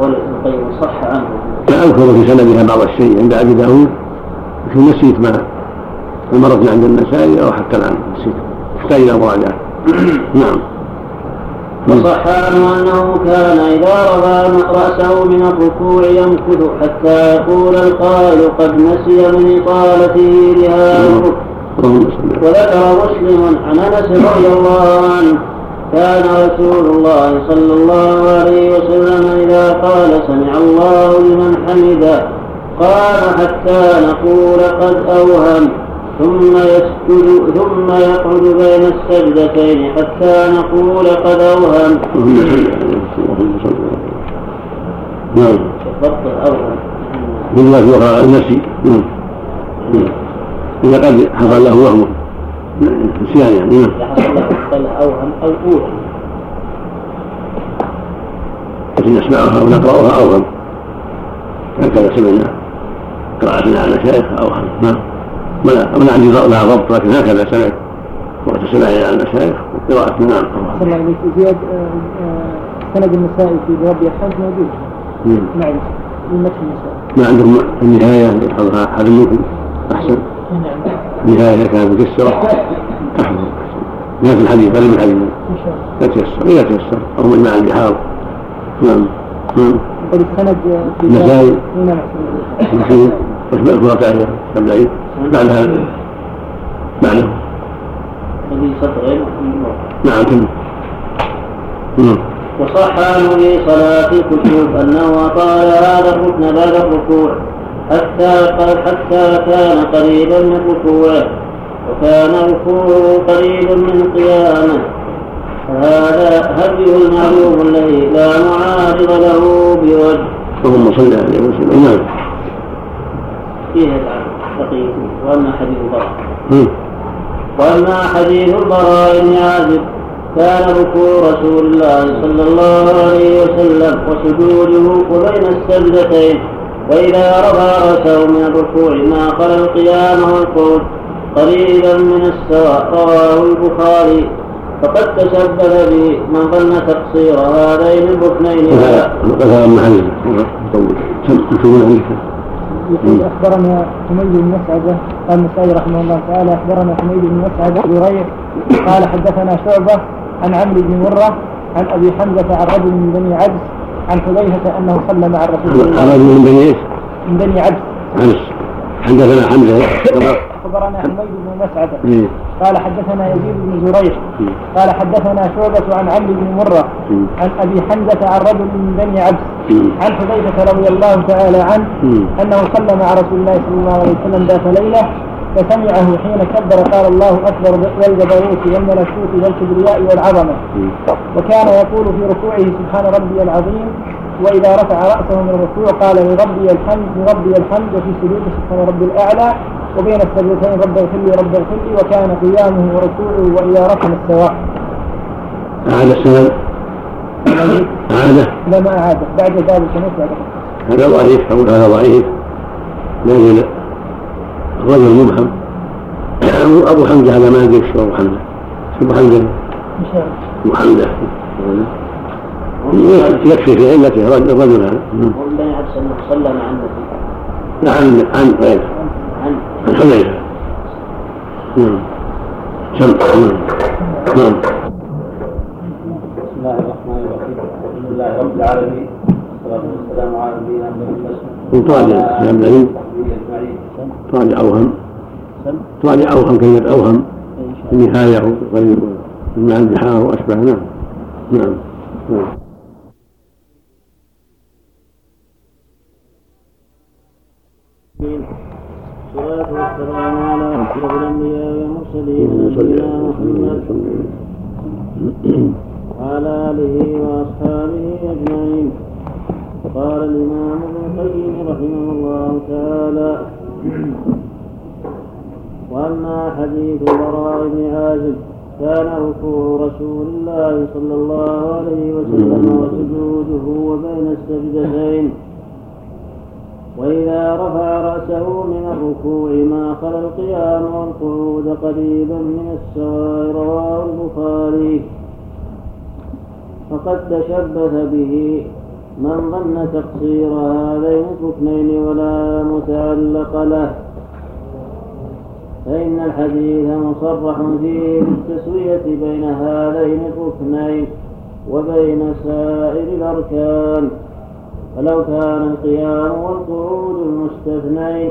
ابن القيم صح عنه. لا أذكر في سندها بعض الشيء عند أبي داود. لكن نسيت ما مرضنا عند النسائي أو حتى الآن. نسيت. يحتاج إلى مراجعة. نعم. وصح عنه أنه كان إذا رفع رأسه من الركوع يمكث حتى يقول القائل قد نسي من إطالته الركن وذكر مسلم عن أنس رضي الله عنه كان رسول الله صلى الله عليه وسلم إذا قال سمع الله لمن حمده قال حتى نقول قد أوهم. ثم يسجد ثم يقعد بين السجدتين حتى نقول قد أوهم نعم. أوهم بالله وقع النسي نعم. إذا قد حصل له وهم نسيان يعني. نعم. حصل له أوهم أو أوهم لكن نسمعها ونقرأها أوهم هكذا سمعنا قراءتنا على المشايخ أوهم نعم. ولا عندي لا ضبط لكن هكذا سمعت. وقت سماعي على المشايخ وقراءة نعم الله. عليك زياد آه، آه، سند النسائي في ربي الحمد موجود نعم. النسائي. ما عندهم في النهاية؟ يحفظها أحد منكم أحسن. النهاية كانت مكسرة. أحسن ما في الحديث بل من الحديث. لا تيسر إذا تيسر. أو من مع البحار. نعم. نعم. السند في النسائي نعم. وش الفرق يا العيد بعدها بعده نعم نعم. وصح عنه في صلاة الكسوف أنه أطال هذا الركن بعد الركوع حتى حتى كان قريبا من ركوعه وكان ركوعه قريبا من قيامه فهذا هدي المعلوم الذي لا معارض له بوجه. اللهم صل عليه وسلم نعم. فيه وأما حديث البراء. وأما حديث البراء بن عازب كان ركوع رسول الله صلى الله عليه وسلم وسجوده وبين السجدتين وإذا رفع رأسه من الركوع ما خلا القيام والقعود قريبا من السواء. رواه البخاري. فقد تشبه به من ظن تقصير هذين الركنين هذا محل. يقول أخبرنا حميد بن مسعده قال النسائي رحمه الله تعالى أخبرنا حميد بن مسعده زريع قال حدثنا شعبة عن عمرو بن مرة عن أبي حمزة عن رجل من بني عبس عن حذيفة أنه صلى مع الرسول الله رجل من بني إيش؟ من بني عبس. عبس حدثنا حمزة. أخبرنا حميد بن مسعده إيه. قال حدثنا يزيد بن زريع قال حدثنا شعبة عن عمرو بن مرة عن أبي حمزة عن رجل من بني عبس عن حذيفة رضي الله تعالى عنه أنه صلى مع رسول الله صلى الله عليه وسلم ذات ليلة فسمعه حين كبر قال الله أكبر والجبروت والملكوت والكبرياء والعظمة. وكان يقول في ركوعه سبحان ربي العظيم وإذا رفع رأسه من الركوع قال لربي الحمد لربي الحمد وفي سجوده سبحان ربي الأعلى وبين السجدتين رب اغفر لي رب اغفر لي وكان قيامه وركوعه وإذا ركع السواء. أعاد السلام أعاده؟ لا ما أعاده بعد ذلك بعد هذا ضعيف أقول هذا ضعيف. لكن الرجل مبهم. أبو حمزة هذا ما أدري شو أبو حمزة. أبو حمزة؟ أبو حمزة. يكفي في علته الرجل. هذا. والله أنه صلى مع النبي. نعم عن. غيره. عن حذيفة نعم. سم نعم. بسم الله الرحمن الرحيم الحمد لله رب العالمين والصلاة والسلام على نبينا محمد طالع يا ابن طالع أوهم. طالع أوهم كلمة أوهم. النهاية مع البحار وأشبه. نعم. نعم. نعم. والصلاة والسلام على أشرف الأنبياء والمرسلين نبينا محمد. وعلى آله وأصحابه أجمعين. قال الإمام ابن القيم رحمه الله تعالى وأما حديث براء بن عازب كان ركوع رسول الله صلى الله عليه وسلم وسجوده وبين السجدتين وإذا رفع رأسه من الركوع ما خلا القيام والقعود قريبا من السواء رواه البخاري. فقد تشبث به من ظن تقصير هذين الركنين ولا متعلق له. فإن الحديث مصرح فيه بالتسوية بين هذين الركنين وبين سائر الأركان. فلو كان القيام والقعود المستثنين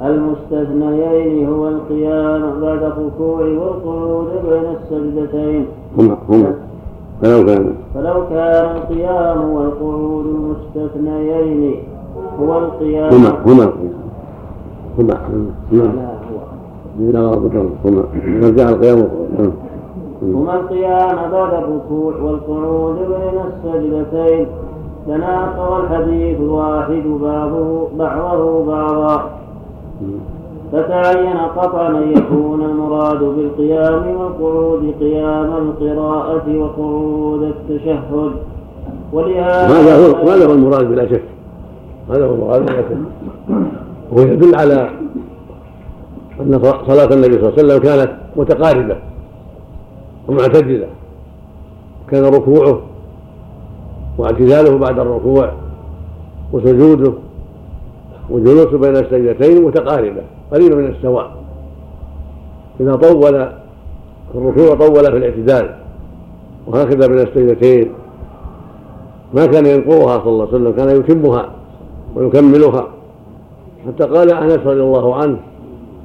المستثنيين هو القيام بعد الركوع والقعود بين السجدتين. هما هما فلو كان فلو كان القيام والقعود المستثنيين هو القيام هما هما. هما. لا هما هو. لا هما. نرجع القيام والقعود. هما القيام بعد الركوع والقعود بين السجدتين. تناقض الحديث الواحد بعضه بعضه بعضا. فتعين قطعا أن يكون المراد بالقيام والقعود قيام القراءة وقعود التشهد. ولهذا هذا هو هذا هو المراد بلا شك؟ هذا هو المراد بلا شك؟ وهو يدل على أن صلاة النبي صلى الله عليه وسلم كانت متقاربة. ومعتدلة. كان ركوعه واعتداله بعد الركوع وسجوده وجلوسه بين السجدتين متقاربة قريبة من السواء. إذا طول في الركوع طول في الاعتدال وهكذا بين السجدتين. ما كان ينقضها صلى الله عليه وسلم كان يتمها ويكملها. حتى قال أنس رضي الله عنه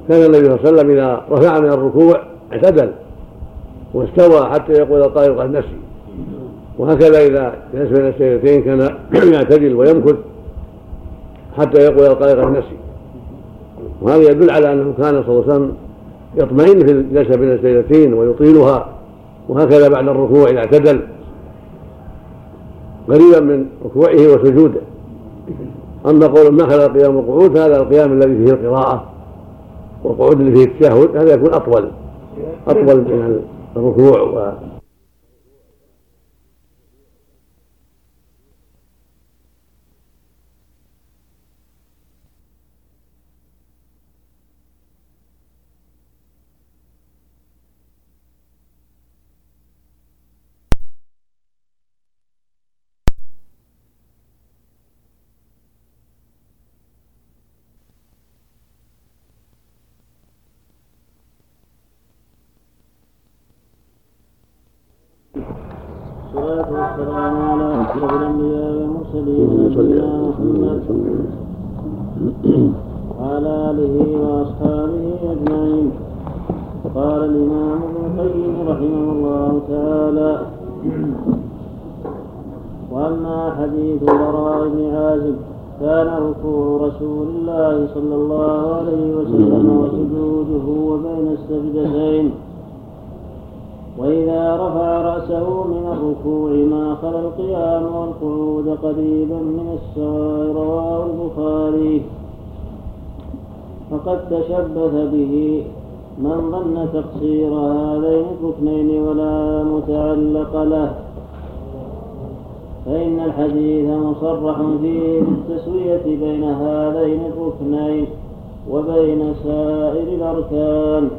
كان النبي صلى الله عليه وسلم إذا رفع من الركوع اعتدل. واستوى حتى يقول الطائر قد نسي. وهكذا إذا جلس بين السجدتين كان (clears throat) يعتدل ويمكث حتى يقول القائل قد نسي. وهذا يدل على أنه كان صلى الله عليه وسلم يطمئن في الجلسه بين السجدتين ويطيلها. وهكذا بعد الركوع إذا اعتدل. قريبا من ركوعه وسجوده. أما قول ما خلا القيام والقعود فهذا القيام الذي فيه القراءة والقعود اللي فيه التشهد هذا يكون أطول. أطول من الركوع والصلاة والسلام على أشرف الأنبياء والمرسلين نبينا محمد وعلى آله وأصحابه أجمعين. قال الإمام ابن القيم رحمه الله تعالى وأما حديث البراء بن عازب كان ركوع رسول الله صلى الله عليه وسلم وسجوده وبين السجدتين. وإذا رفع رأسه من الركوع ما خلا القيام والقعود قريبا من السواء رواه البخاري. فقد تشبث به من ظن تقصير هذين الركنين ولا متعلق له. فإن الحديث مصرح فيه بالتسوية بين هذين الركنين وبين سائر الأركان.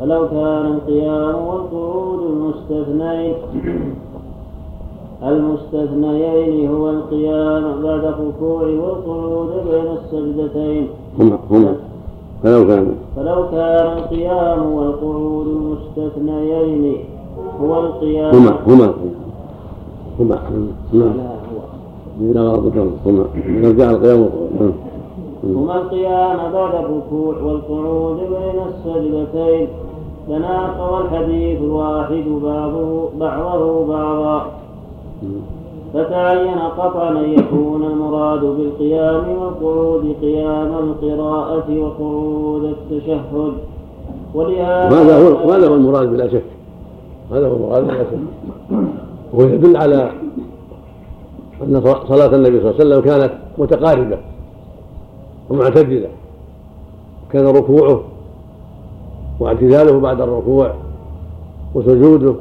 فلو كان القيام والقعود المستثنين المستثنيين هو القيام بعد الركوع والقعود بين السجدتين. هما هما فلو كان. فلو كان القيام والقعود المستثنيين هو القيام. هما هما هما هو. لا غلط هما نرجع القيام والقعود هما القيام بعد الركوع والقعود بين السجدتين. تناقض الحديث الواحد بعضه بعضه بعضا. فتعين قطعا أن يكون المراد بالقيام والقعود قيام القراءة وقعود التشهد. ولهذا هذا هو هذا هو المراد بلا شك؟ هذا هو المراد بلا شك؟ وهو يدل على أن صلاة النبي صلى الله عليه وسلم كانت متقاربة. ومعتدلة كان ركوعه واعتداله بعد الركوع وسجوده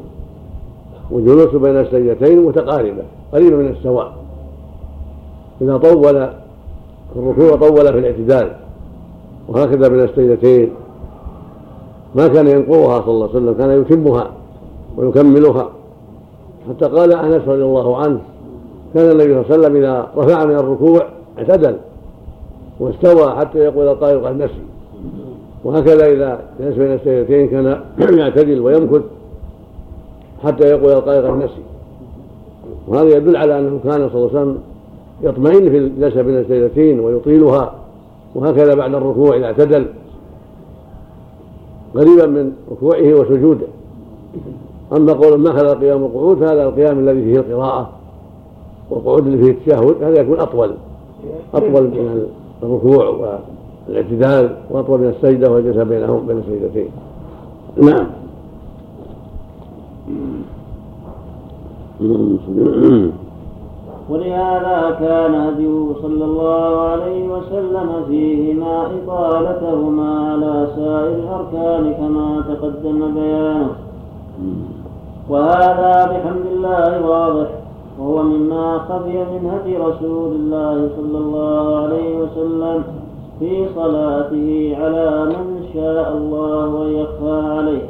وجلوسه بين السجدتين متقاربة قريبة من السواء. إذا طول في الركوع طول في الاعتدال وهكذا بين السجدتين. ما كان ينقضها صلى الله عليه وسلم كان يتمها ويكملها. حتى قال أنس رضي الله عنه كان النبي صلى الله عليه وسلم إذا رفع من الركوع اعتدل. واستوى حتى يقول الطائر قد نسي. وهكذا إذا جلس بين السيدتين كان (clears throat) يعتدل ويمكث حتى يقول القائل قد نسي. وهذا يدل على أنه كان صلى الله عليه وسلم يطمئن في الجلسة بين السيدتين ويطيلها. وهكذا بعد الركوع إذا اعتدل. قريبا من ركوعه وسجوده. أما قول ما هذا القيام والقعود فهذا القيام الذي فيه القراءة والقعود اللي فيه التشهد هذا يكون أطول. أطول من الركوع والاعتدال وأطول من السجدة والجلسة بينهم بين السجدتين. نعم. ولهذا كان هديه صلى الله عليه وسلم فيهما إطالتهما على سائر الأركان كما تقدم بيانه. وهذا بحمد الله واضح. وهو مما خفي من هدي رسول الله صلى الله عليه وسلم في صلاته على من شاء الله أن يخفى عليه.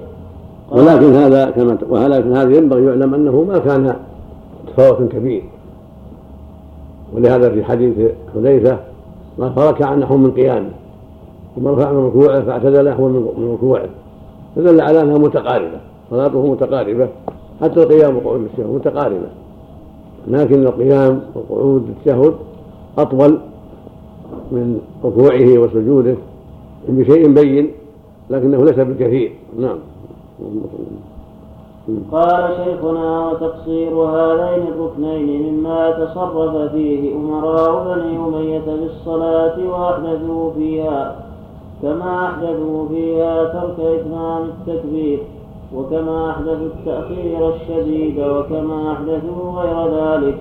ولكن هذا كما ولكن هذا ينبغي يعلم أنه ما كان تفاوت كبير. ولهذا في حديث حذيفة ما فركع نحو من قيامه ثم رفع من ركوعه فاعتدل نحو من ركوعه. فدل على أنها متقاربة صلاته متقاربة حتى القيام التشهد متقاربة. لكن القيام وقعود التشهد أطول من ركوعه وسجوده بشيء بين لكنه ليس بالكثير. نعم. قال شيخنا وتقصير هذين الركنين مما تصرف فيه أمراء بني أمية بالصلاة وأحدثوا فيها كما أحدثوا فيها ترك إتمام التكبير. وكما أحدثوا التأخير الشديد وكما أحدثوا غير ذلك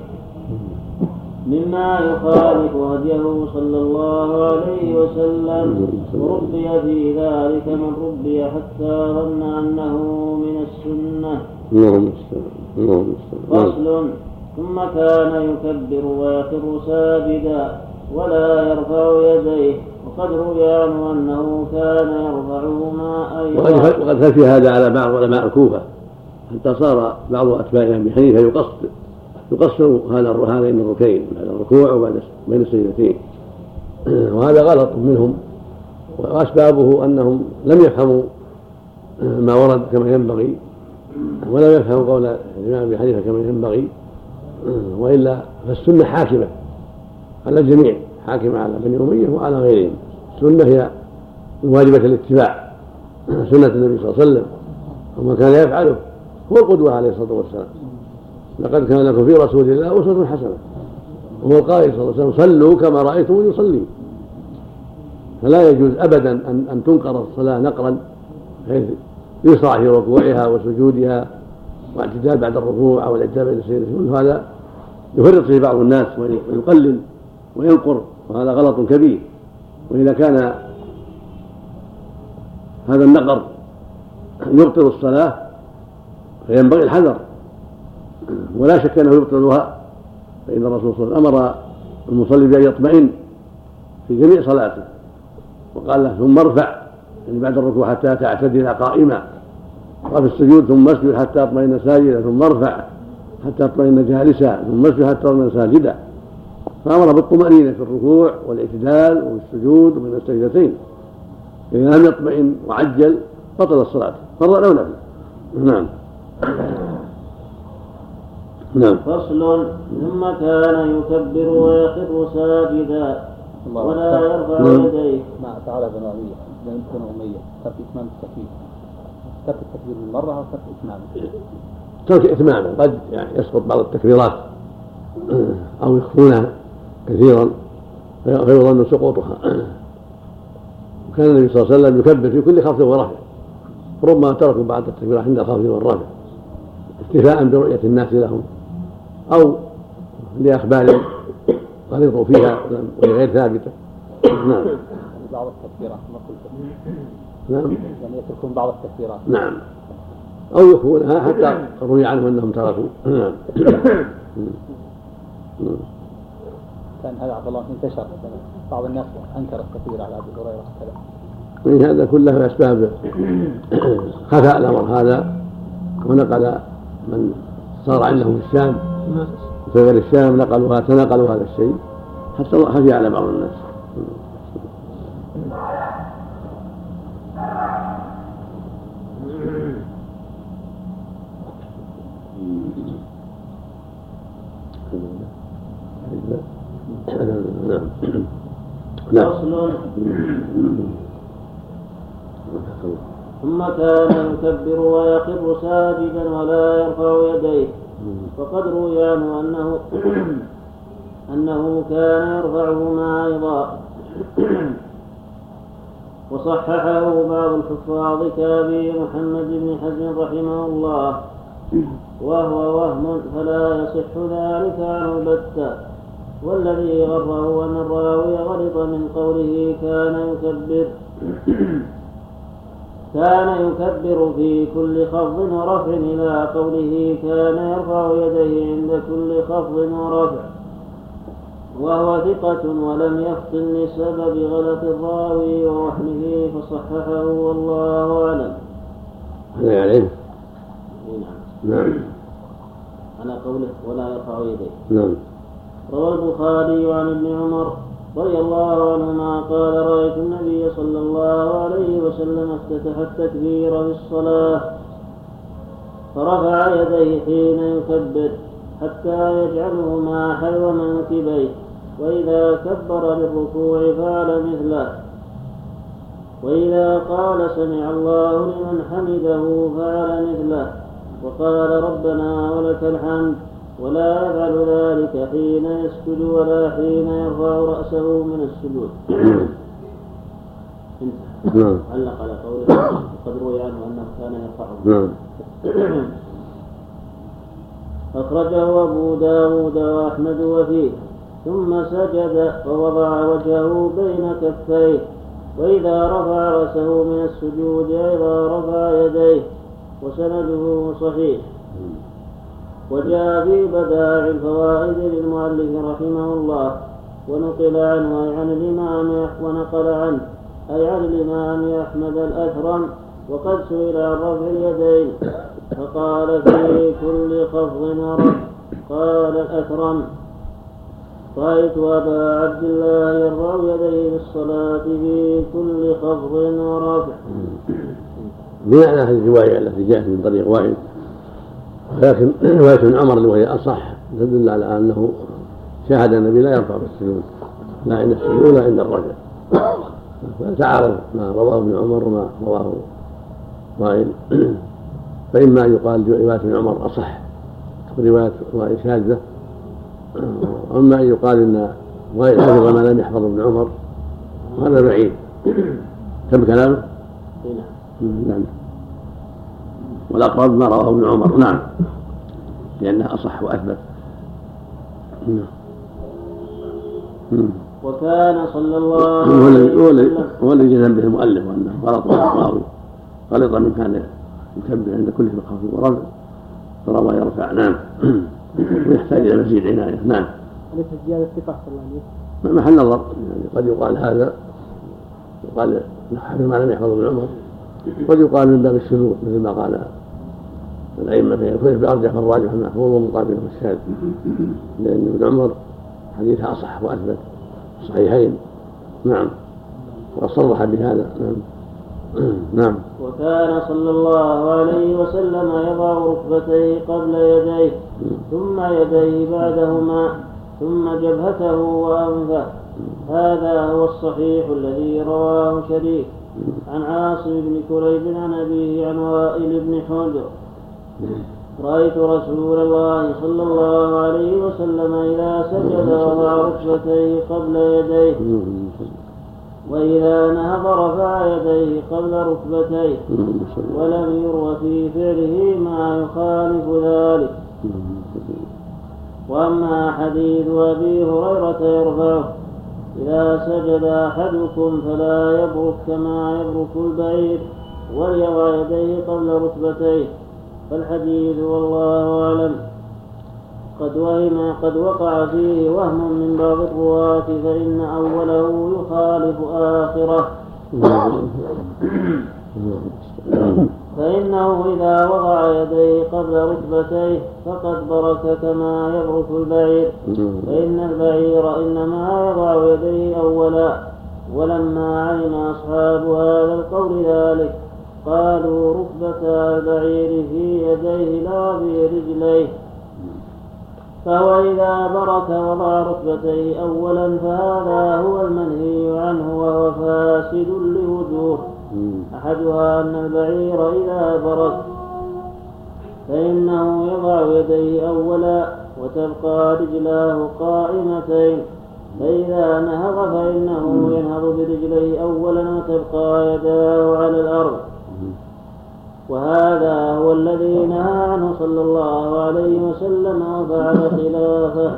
مما يخالف هديه صلى الله عليه وسلم. وربي في ذلك من ربي حتى ظن أنه من السنة. فصل ثم كان يكبر ويخر ساجدا ولا يرفع يديه. وقد روي عنه أنه كان يرفعهما أيضا وقد خفي هذا على بعض علماء الكوفة؟ حتى صار بعض أتباع أبي حنيفة يقصد يقصر هذا هذين الركين بعد الركوع وبعد بين السجدتين. (clears throat) وهذا غلط منهم. وأسبابه أنهم لم يفهموا ما ورد كما ينبغي ولم يفهموا قول الإمام أبي حنيفة كما ينبغي وإلا فالسنة حاكمة على الجميع. حاكمه على بني أمية وعلى غيرهم. السنة هي واجبه الاتباع. (clears throat) سنة النبي صلى الله عليه وسلم وما كان يفعله. هو القدوة عليه الصلاة والسلام. لقد كان لكم في رسول الله أسوة حسنة. وهو القائل صلى الله عليه وسلم صلوا كما رأيتم يصلي. فلا يجوز أبدا أن أن تنقر الصلاة نقرا بحيث يسرع في ركوعها وسجودها واعتدال بعد الركوع أو الاعتدال بين السير كل هذا يفرط فيه بعض الناس ويقلل وينقر وهذا غلط كبير. وإذا كان هذا النقر يبطل الصلاة فينبغي الحذر. ولا شك أنه يبطلها فإن الرسول صلى الله عليه وسلم أمر المصلي بأن يطمئن في جميع صلاته وقال له ثم ارفع يعني بعد الركوع حتى تعتدل قائما. وفي السجود ثم اسجد حتى أطمئن ساجدا ثم ارفع حتى أطمئن جالسا ثم اسجد حتى أطمئن ساجدا. فأمر بالطمأنينة في الركوع والاعتدال والسجود وبين السجدتين إذا لم يطمئن وعجل بطل الصلاة. فرضا أو نفلا نعم. نعم. فصل ثم كان يكبر ويخر ساجدا ولا يرفع نعم. يديه. مع تعالى بن أمية. بن أمية. ترك إتمام التكبير. ترك التكبير من مرة أو ترك إتمامه؟ ترك إتمامه. قد يعني يسقط بعض التكبيرات. أو يخفونها كثيرا فيظن سقوطها. وكان النبي صلى الله عليه وسلم يكبر في كل خفض ورفع ربما تركوا بعض التكبيرات عند الخفض والرفع اكتفاء برؤية الناس لهم أو لأخبار غلطوا فيها وهي غير ثابتة. نعم. بعض التكبيرات ما قلت. نعم. يعني يتركون بعض التكبيرات. نعم. أو يخفونها حتى روي عنهم أنهم تركوا. نعم. (coughs) كان هذا عبد الله انتشر بعض الناس انكر التكبير على أبي هريرة وكذا. هذا كله أسباب خفاء الأمر هذا. ونقل من صار عنده في الشام في غير الشام نقلوا تنقلوا هذا الشيء. حتى خفي على بعض الناس. نعم. نعم. فصل ثم كان يكبر ويقر ساجدا ولا يرفع يديه. وقد روي عنه أنه (clears throat) أنه كان يرفعهما أيضا. وصححه بعض الحفاظ كأبي محمد بن حزم رحمه الله. وهو وهم فلا يصح ذلك عنه البتة. والذي غره أن الراوي غلط من قوله كان يكبر (clears throat) كان يكبر في كل خفض ورفع إلى قوله كان يرفع يديه عند كل خفض ورفع وهو ثقة ولم يفطن لسبب غلط الراوي ووهمه فصححه والله أعلم. هذا يعلم نعم. نعم على قوله ولا يرفع يديه. نعم روى البخاري عن ابن عمر رضي الله عنهما قال رأيت النبي صلى الله عليه وسلم افتتح التكبير في الصلاة فرفع يديه حين يكبر حتى يجعلهما حلو منكبيه وإذا كبر للركوع فعل مثله. وإذا قال سمع الله لمن حمده فعل مثله. وقال ربنا ولك الحمد. ولا يفعل ذلك حين يسجد ولا حين يرفع رأسه من السجود. (coughs) نعم. علق على قوله قد روي عنه أنه كان يرفعه؟ نعم. (coughs) أخرجه أبو داود وأحمد وفيه ثم سجد ووضع وجهه بين كفيه وإذا رفع رأسه من السجود أيضا رفع يديه وسنده صحيح. وجاء في بدائع الفوائد للمؤلف رحمه الله ونقل عنه أي عن الإمام ونقل عنه أي عن الإمام أحمد الأثرم وقد سئل عن رفع اليدين فقال في كل خفض ورفع قال الأثرم رأيت أبا عبد الله يرفع يديه بالصلاة في كل خفض ورفع. بناء على هذه الرواية التي جاءت من طريق وائل ولكن رواية ابن عمر وهي أصح تدل على أنه شاهد النبي لا يرفع بالسجود لا عند السجود ولا عند الرجل. (clears throat) فتعارض ما رواه ابن عمر وما رواه وائل (clears throat) فإما أن يقال رواية ابن عمر أصح ورواية وائل شاذة. (clears throat) وإما أن يقال إن وائل حفظ ما لم يحفظ ابن عمر وهذا بعيد. كم كلامه؟ نعم. والأقرب ما رواه ابن عمر. نعم. لأنه أصح وأثبت. نعم. وكان صلى الله عليه وسلم هو الذي جزم به المؤلف وأنه غلط الراوي. غلط من كان يكبر عند كل خفض ورفع فروى يرفع. نعم. (clears throat) ويحتاج إلى مزيد عناية. نعم. أليس زيادة ثقة صلى الله؟ عليه محل نظر يعني قد يقال هذا. يقال حفظ ما لم يحفظ ابن عمر. قد يقال من باب الشذوذ مثل ما قال الأئمة في الكفر بأرجح الراجح المحفوظ ومقابله الشاذ لأن ابن عمر حديثه أصح وأثبت. صحيحين. نعم. وصرح بهذا. نعم. (clears throat) نعم. وكان صلى الله عليه وسلم يضع ركبتيه قبل يديه ثم يديه بعدهما ثم جبهته وأنفه. هذا هو الصحيح الذي رواه شريك عن عاصم بن كريب عن أبيه عن وائل بن حجر. رأيت رسول الله صلى الله عليه وسلم إذا سجد وضع ركبتيه قبل يديه. وإذا نهض رفع يديه قبل ركبتيه. ولم يروى في فعله ما يخالف ذلك. وأما حديث أبي هريرة يرفعه إذا سجد أحدكم فلا يبرك كما يبرك البعير. وليضع يديه قبل ركبتيه. فالحديث والله أعلم. قد وهم قد وقع فيه وهم من بعض الرواة فإن أوله يخالف آخره. (coughs) فإنه إذا وضع يديه قبل ركبتيه فقد برك كما يبرك البعير. فإن البعير إنما يضع يديه أولا ولما علم أصحاب هذا القول ذلك. قالوا ركبتا البعير في يديه لا في رجليه فهو إذا برك وضع ركبتيه أولا فهذا هو المنهي عنه وهو فاسد لوجوه. أحدها أن البعير إذا برك فإنه يضع يديه أولا وتبقى رجلاه قائمتين. فإذا نهض فإنه ينهض برجليه أولا وتبقى يداه على الأرض. وهذا هو الذي نهى عنه صلى الله عليه وسلم وفعل خلافه.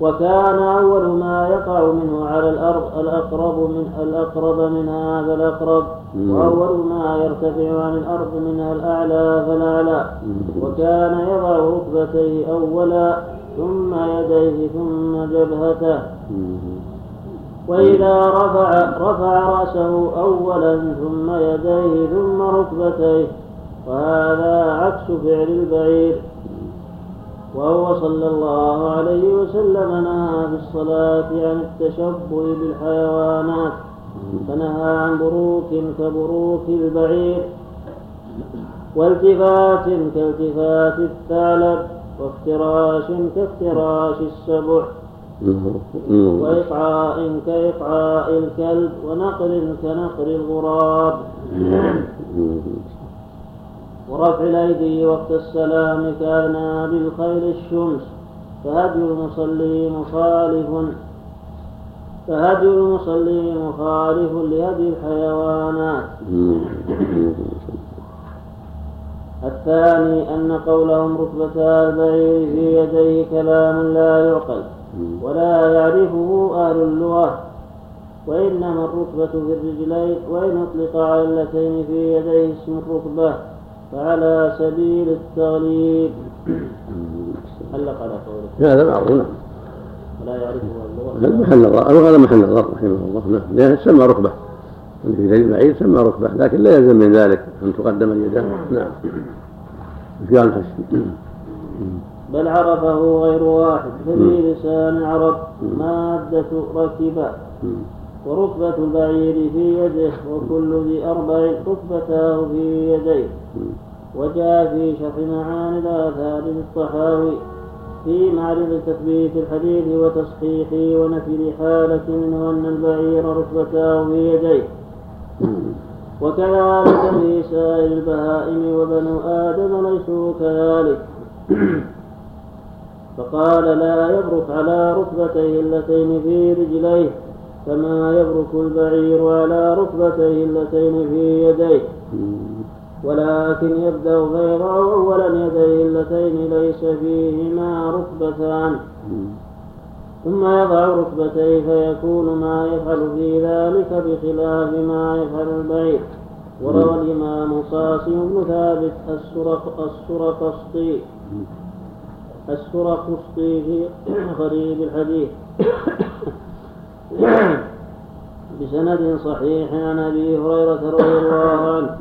وكان أول ما يقع منه على الأرض الأقرب من الأقرب من هذا الأقرب. وأول ما يرتفع عن الأرض منها الأعلى فالأعلى. وكان يضع ركبتيه أولا ثم يديه ثم جبهته. وإذا رفع رفع رأسه أولا ثم يديه ثم ركبتيه وهذا عكس فعل البعير. وهو صلى الله عليه وسلم نهى في الصلاة عن التشبه بالحيوانات فنهى عن بروك كبروك البعير والتفات كالتفات الثعلب وافتراش كافتراش السبع. وإقعاء كإقعاء الكلب ونقر كنقر الغراب. ورفع الأيدي وقت السلام كأذناب الخيل الشمس. فهدي المصلي مخالف. فهدي المصلي مخالف لهدي الحيوانات الثاني أن قولهم ركبتا البعير في يديه كلام لا يعقل. ولا يعرفه أهل اللغة وإنما الركبة في الرجلين وإن أطلق على اللتين في يديه اسم الركبة فعلى سبيل التغليب. (coughs) علق على قوله هذا معروف. نعم. ولا يعرفه اللغة. هذا محل نظر هذا محل نظر رحمه الله. نعم. لأنه سمى ركبة. في ذي البعيد سمى ركبة لكن لا يلزم من ذلك أن تقدم اليدان. نعم. (coughs) في الحسن بل عرفه غير واحد ففي لسان العرب مادة ركب وركبة البعير في يده وكل ذي أربع ركبتاه في يديه. وجاء في شرح معاني الآثار للطحاوي في معرفة تثبيت الحديث وتصحيحه ونفي الحالة منه أن البعير ركبتاه في يديه. وكذلك في سائر البهائم وبنو آدم ليسوا كذلك. (coughs) فقال لا يبرك على ركبتيه اللتين في رجليه كما يبرك البعير على ركبتيه اللتين في يديه. ولكن يبدأ فيضع أولا يديه اللتين ليس فيهما ركبتان. ثم يضع ركبتيه فيكون ما يفعل في ذلك بخلاف ما يفعل البعير. وروى الإمام قاسم بن ثابت السرق السرقسطي السرقسطي في غريب الحديث. بسند صحيح عن أبي هريرة رضي الله عنه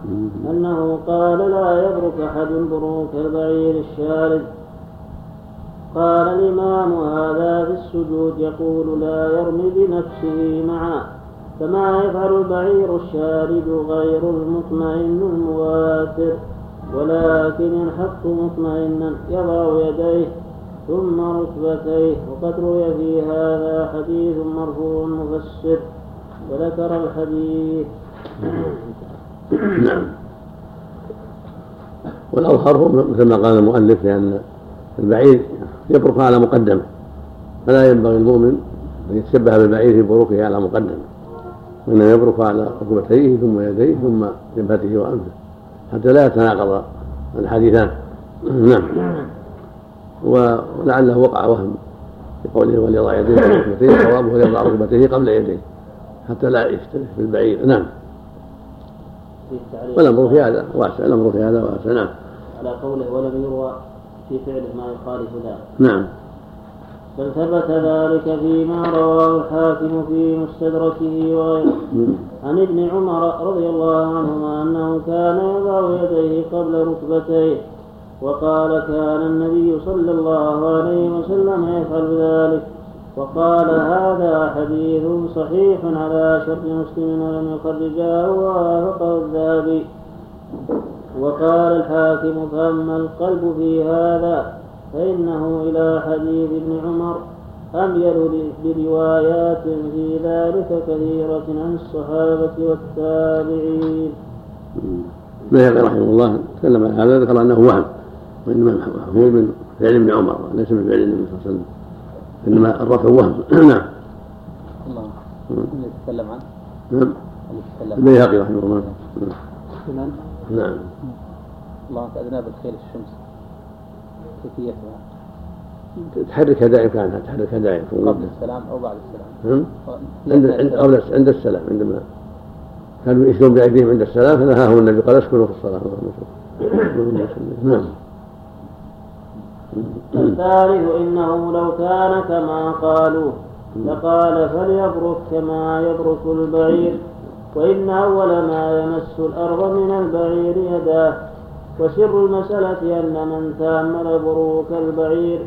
أنه قال لا يبرك أحد بروك البعير الشارد قال الإمام هذا في السجود يقول لا يرمي بنفسه معا كما يفعل البعير الشارد غير المطمئن المواتر ولكن ينحط مطمئنا يضع يديه ثم ركبتيه وقد روي في هذا حديث مرفوع مفسر وذكر الحديث. نعم. والأظهر هو مثل ما قال المؤلف لأن البعير يبرك على مقدمة فلا ينبغي المؤمن أن يتشبه بالبعير في بروكه على مقدمة وإنما يبرك على ركبتيه ثم يديه ثم جبهته وأنفه. حتى لا يتناقض الحديثان. نعم. ولعله وقع وهم في قوله وليضع يديه على ركبتيه صوابه وليضع ركبتيه قبل يديه حتى لا يختلف في البعير. نعم. والأمر في هذا واسع الأمر في هذا واسع. نعم. على قوله ولم يروى في فعله ما يخالف ذلك نعم. بل ثبت ذلك فيما رواه الحاكم في مستدركه وغيره. عن ابن عمر رضي الله عنهما أنه كان يضع يديه قبل ركبتيه وقال كان النبي صلى الله عليه وسلم يفعل ذلك وقال هذا حديث صحيح على شرط مسلم ولم يخرجاه ووافقه الذهبي وقال الحاكم فأما القلب في هذا فإنه إلى حديث ابن عمر أميل بروايات في ذلك كثيرة عن الصحابة والتابعين. البيهقي رحمه الله تكلم عن هذا ذكر أنه وهم وإنما هو من فعل ابن عمر ليس من فعل النبي صلى الله عليه وسلم. إنما الرفع وهم. (clears throat) نعم. الله اللي يتكلم عنه. نعم البيهقي رحمه الله. نعم نعم. الله أدنى بالخيل الشمس. كيفيتها تحركها دائما كانها تحركها دائما قبل السلام أو بعد السلام. عند عند قبل عند السلام عندما كانوا يشرون بأيديهم عند السلام فنهاهم النبي قال اسكنوا في الصلاة. نعم. الثالث إنه لو كان كما قالوا لقال فليبرك كما يبرك البعير وإن أول ما يمس الأرض من البعير يداه. وسر المسألة أن من تأمل بروك البعير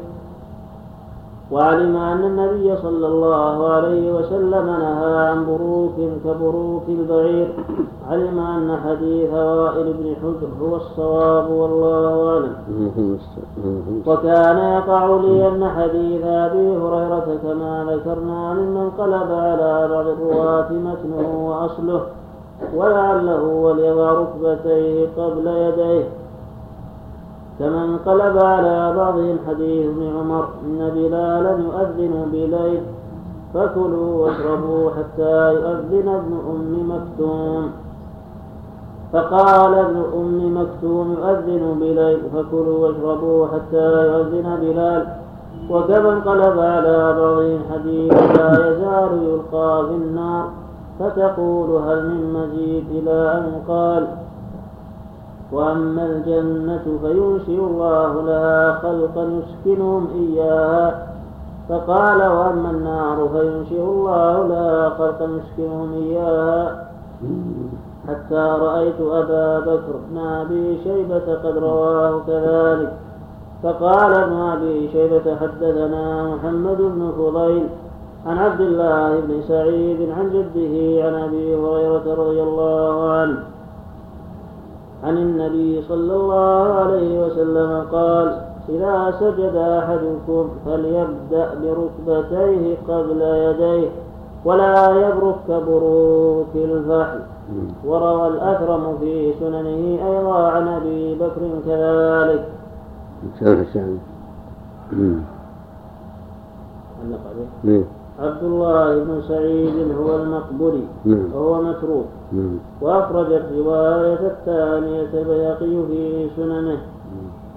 وعلم أن النبي صلى الله عليه وسلم نهى عن بروك كبروك البعير علم أن حديث وائل بن حجر هو الصواب والله أعلم. وكان يقع لي أن حديث أبي هريرة كما ذكرنا ممن قلب على بعض الرواة متنه وأصله ولعله وليضع ركبتيه قبل يديه. كما انقلب على بعضهم حديث ابن عمر إن بلالا يؤذن بليل فكلوا واشربوا حتى يؤذن ابن أم مكتوم. فقال ابن أم مكتوم يؤذن بليل فكلوا واشربوا حتى يؤذن بلال. وكما انقلب على بعضهم حديث لا يزال يلقى في النار فتقول هل من مزيد إلى أن قال وأما الجنة فينشئ الله لها خلقا يسكنهم إياها. فقال وأما النار فينشئ الله لها خلقا يسكنهم إياها. حتى رأيت أبا بكر بن أبي شيبة قد رواه كذلك. فقال ابن أبي شيبة حدثنا محمد بن فضيل عن عبد الله بن سعيد عن جده عن أبي هريرة رضي الله عنه. عن النبي صلى الله عليه وسلم قال إذا سجد أحدكم فليبدأ بركبتيه قبل يديه ولا يبرك بروك الفحل. وروى الأكرم في سننه أيضا عن أبي بكر كذلك. عبد الله بن سعيد هو المقبري نعم. وهو متروك. نعم. وأخرج الرواية الثانية البيهقي في سننه.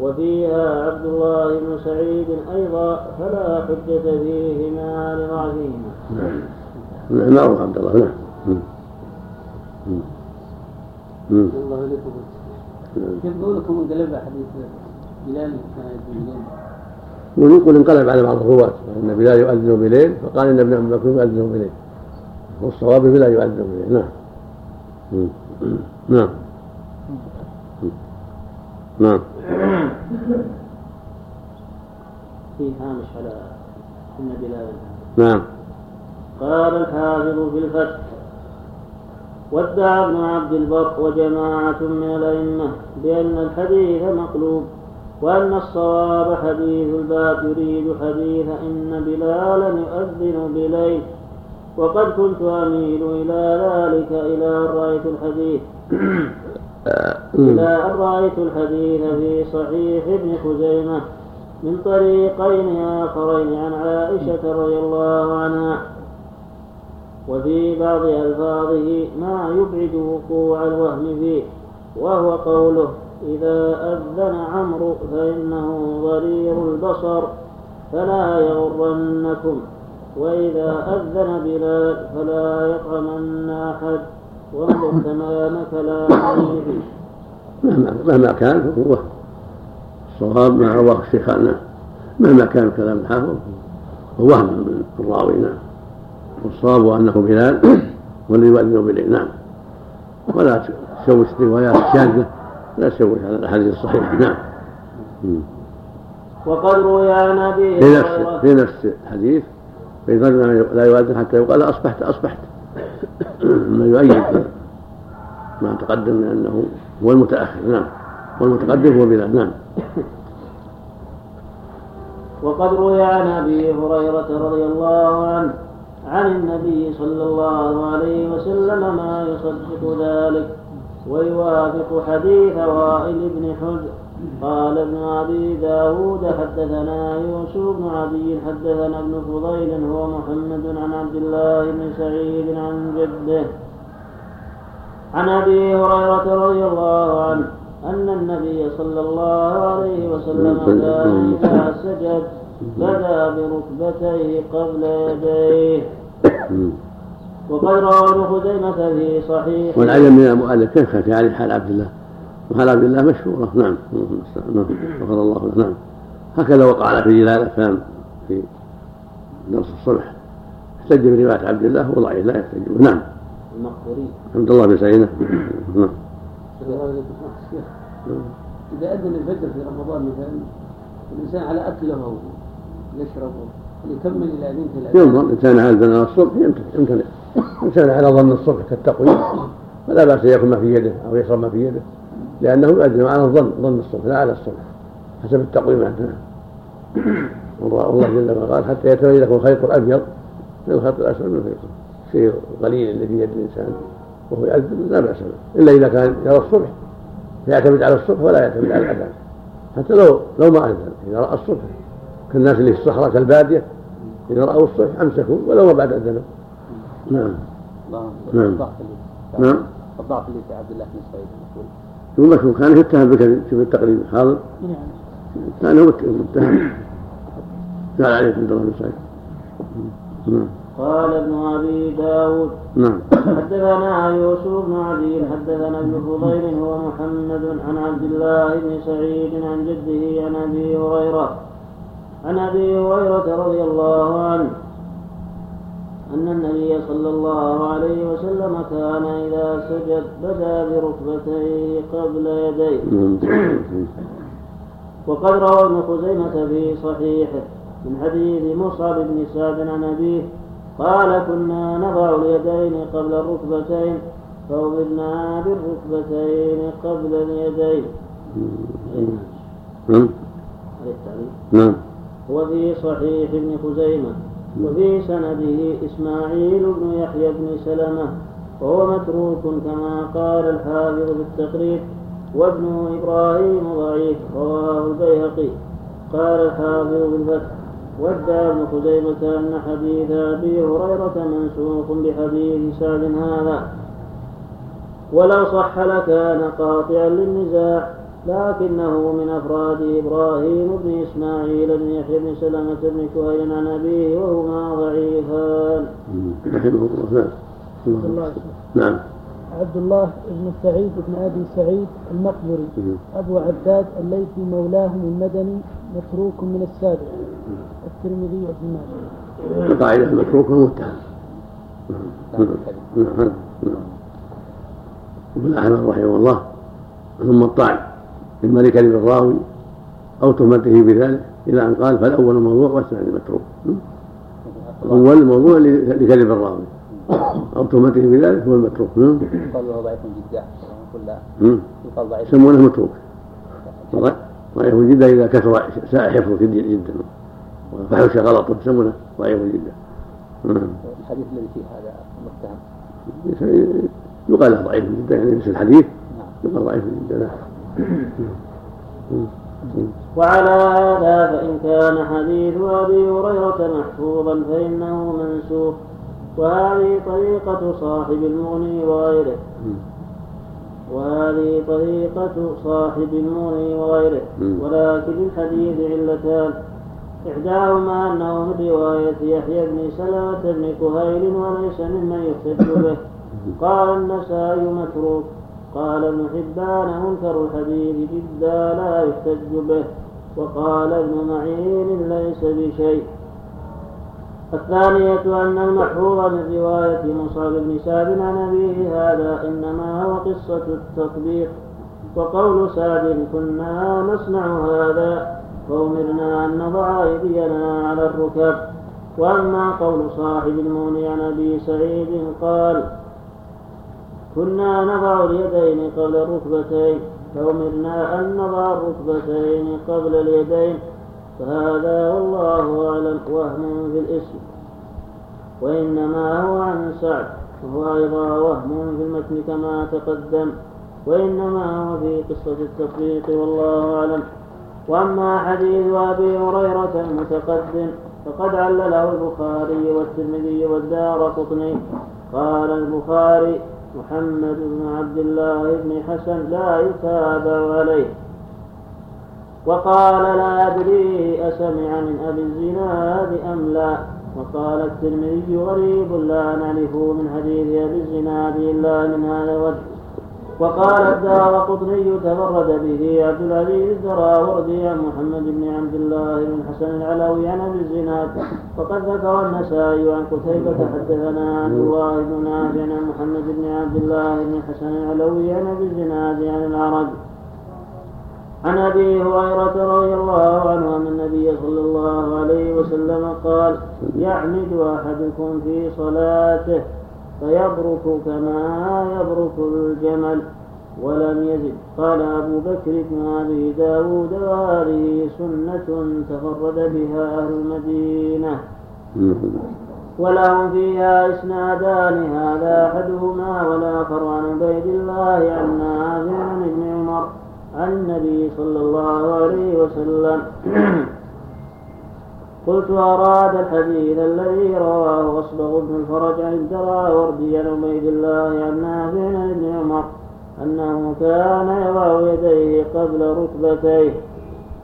وفيها عبد الله بن سعيد أيضا فلا حجة فيهما لضعفهما. نعم. معروف عبد الله نعم. الله عليكم. كيف قولكم انقلب حديث بلال؟ كان يدعو ويقول انقلب على بعض الرواة ان بلال يؤذن بليل فقال إن ابن ام مكتوم يؤذن بليل. والصواب بلال يؤذن بليل. نعم. نعم. نعم. في هامش على إن بلال نعم. قال الحافظ في الفتح وادعى ابن عبد البر وجماعة من الأئمة بأن الحديث مقلوب وأن الصواب حديث الباب يريد حديث إن بلالا يؤذن بليل. وقد كنت أميل إلى ذلك إلى أن رأيت الحديث. (coughs) إلى أن رأيت الحديث في صحيح ابن خزيمة من طريقين آخرين عن عائشة رضي الله عنها. وفي بعض ألفاظه ما يبعد وقوع الوهم فيه وهو قوله إذا أذن عمرو فإنه ضرير البصر فلا يغرنكم. وإذا أذن بلال فلا يطعمن أحد ومن تمام كلامه. مهما كان هو الصواب مع رواه الشيخان مهما كان كلام الحافظ هو وهم من الراوي نعم والصواب أنه بلال والذي يؤذن بالليل نعم ولا تشوش روايات شاذة. لا تشوش على الاحاديث الصحيحه نعم. وقد روي عن أبي في نفس في نفس الحديث فإذا لا يؤذن حتى يقال أصبحت أصبحت. (clears throat) ما يؤيد ما تقدم من أنه هو المتأخر. نعم. والمتقدم هو بلال نعم. وقد روي عن أبي هريرة رضي الله عنه عن النبي صلى الله عليه وسلم ما يصدق ذلك. ويوافق حديث وائل بن حجر. قال ابن أبي داود حدثنا يوسف بن عدي حدثنا ابن فضيل هو محمد عن عبد الله بن سعيد عن جده. عن أبي هريرة رضي الله عنه أن النبي صلى الله عليه وسلم كان إذا سجد بدا بركبتيه قبل يديه. وقد روى ابن خزيمة في صحيح. والعجم من المؤلف كيف في علي حال عبد الله؟ وحال عبد الله مشهورة؟ نعم. نعم. غفر الله له. نعم. هكذا وقع في جلالة كان في درس الصبح. احتج برواية عبد الله وضعيف لا يحتج. نعم. المقبري عبد الله بن سعيد نعم إذا أذن الفجر في رمضان مثلا الإنسان على أكله أو يشربه يكمل إلى أذنة؟ الأذان ينظر إن كان على الصبح يمتنع إن كان على ظن الصبح كالتقويم فلا بأس يأكل ما في يده أو يشرب ما في يده لأنه يؤذن على الظن ظن الصبح لا على الصبح حسب التقويم. عندنا الله جل وعلا قال حتى يتبين لكم الخيط الأبيض من الخيط الأسود من الخيط الشيء قليل اللي في يد الإنسان وهو يؤذن لا بأس به. إلا إذا كان يرى الصبح فيعتمد على الصبح ولا يعتمد على الأذان. حتى لو لو ما أذن إذا رأى الصبح كالناس اللي في الصحراء كالبادية إذا رأوا الصبح أمسكوا ولو ما بعد أذنوا. نعم. نعم. نعم. الضعف اللي في عبد الله بن سعيد يقول لك كان يتهم بكذب في التقريب. حاضر؟ كان هو متهم قال عليه عبد الله بن سعيد. نعم. قال ابن أبي داود نعم. حدثنا يوسف بن عدي حدثنا ابن فضيل هو محمد عن عبد الله بن سعيد عن جده عن أبي هريرة عن أبي هريرة رضي الله عنه أن النبي صلى الله عليه وسلم كان إذا سجد بدا بركبتيه قبل يديه. (coughs) وقد روى ابن خزيمة في صحيحه من حديث مصعب بن سعد عن أبيه قال كنا نضع اليدين قبل الركبتين فأمرنا بالركبتين قبل اليدين. نعم. نعم. هو في صحيح ابن خزيمة. وفي سنده إسماعيل بن يحيى بن سلمة وهو متروك كما قال الحافظ في التقريب وابن إبراهيم ضعيف رواه البيهقي قال الحافظ بالفتح وادعى ابن خزيمة أن حديث أبي هريرة منسوخ بحديث سعد هذا. ولو صح لكان قاطعا للنزاع. لكنه من أفراد إبراهيم بن إسماعيل بن يحيى بن سلمة بن كهيل عن أبيه وهما ضعيفان. رحمه الله. نعم. عبد الله بن سعيد بن أبي سعيد المقبري. أبو عباد الليثي مولاهم المدني متروك من السابع. الترمذي وابن ماجه. قاعدة متروك ومتهم. نعم. نعم. ابن احمد رحمه الله ثم الطعن إما لكذب الراوي أو تهمته بذلك إلى أن قال فالأول موضوع والثاني متروك. الأول موضوع لكذب الراوي. أو تهمته بذلك هو المتروك. يقال له ضعيف جدا. يقال ضعيف. يسمونه متروك. ضعيف جدا إذا كثر ساء حفظه جدا. وفحش غلطه يسمونه ضعيف جدا. الحديث الذي فيه هذا متهم. يقال ضعيف جدا يعني مثل الحديث. يقال ضعيف جدا. نعم وعلى هذا فإن كان حديث أبي هريرة محفوظا فإنه منسوخ. وهذه طريقة صاحب المغني وغيره. وهذه طريقة صاحب المغني وغيره. ولكن الحديث علتان. إحداهما أنه من رواية يحيى بن سلمة بن كهيل وليس ممن يحتج به. قال النسائي متروك. قال ابن حبان منكر الحديث جدا لا يحتج به. وقال ابن معين ليس بشيء. الثانية أن المحفوظ من رواية مصعب بن سعد عن أبيه هذا إنما هو قصة التطبيق. وقول سعد كنا نصنع هذا فأمرنا أن نضع أيدينا على الركب. وأما قول صاحب الموني عن أبي سعيد قال كنا نضع اليدين قبل الركبتين فأمرنا أن نضع الركبتين قبل اليدين. فهذا والله أعلم وهم في الاسم. وإنما هو عن سعد وهو أيضا وهم في المتن كما تقدم. وإنما هو في قصة التطبيق والله أعلم. وأما حديث أبي هريرة المتقدم فقد علله البخاري والترمذي والدار قطني. قال البخاري محمد بن عبد الله بن حسن لا يتابع عليه. وقال لا أدري أسمع من أبي الزناد أم لا. وقال الترمذي غريب لا نعرفه من حديث أبي الزناد إلا من هذا الوجه. وقال الدار قطني تفرد به عبد العزيز الدراوردي عن محمد بن عبد الله بن حسن العلوي عن أبي الزناد. وقد ذكر النسائي عن قتيبة حدثنا عبد الله بن نافع عن محمد بن عبد الله بن حسن العلوي عن أبي الزناد عن العرج عن أبي هريرة رضي الله عنه أن النبي صلى الله عليه وسلم قال يعمد أحدكم في صلاته. فيبرك كما يبرك الجمل ولم يزد. قال أبو بكر بن أبي داود وهذه سنة تفرد بها أهل المدينة. ولهم فيها إسنادان هذا أحدهما والآخر عن عبيد الله عن نافع ابن عمر عن النبي صلى الله عليه وسلم. (clears throat) قلت أراد الحديث الذي رواه أصبغ بن الفرج عن الدراوردي عن عبيد الله عن نافع ابن عمر أنه كان يضع يديه قبل ركبتيه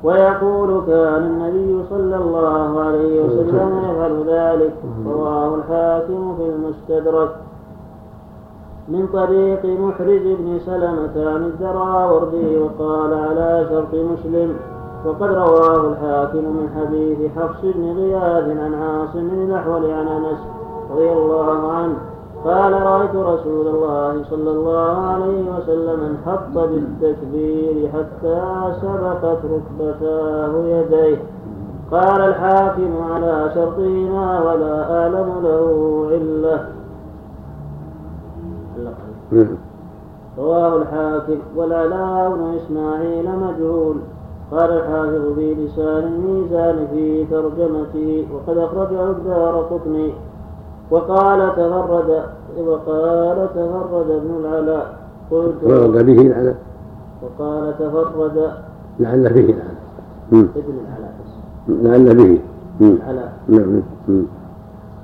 ويقول كان النبي صلى الله عليه وسلم يفعل ذلك. رواه الحاكم في المستدرك. من طريق محرز بن سلمة عن الدراوردي وقال على شرط مسلم وقد رواه الحاكم من حديث حفص بن غياث عن عاصم بن الأحول عن أنس رضي الله عنه قال رأيت رسول الله صلى الله عليه وسلم انحط بالتكبير حتى سبقت ركبتاه يديه. قال الحاكم على شرطهما ولا أعلم له علة رواه الحاكم والعلاء بن إسماعيل مجهول. قال الحافظ في لسان الميزان في ترجمته وقد أخرجه الدار قطني. وقال تفرد وقال تفرد ابن العلاء قلت تفرد به العلاء وقال تفرد لعل به العلاء ابن العلاء لعل به. العلاء نعم.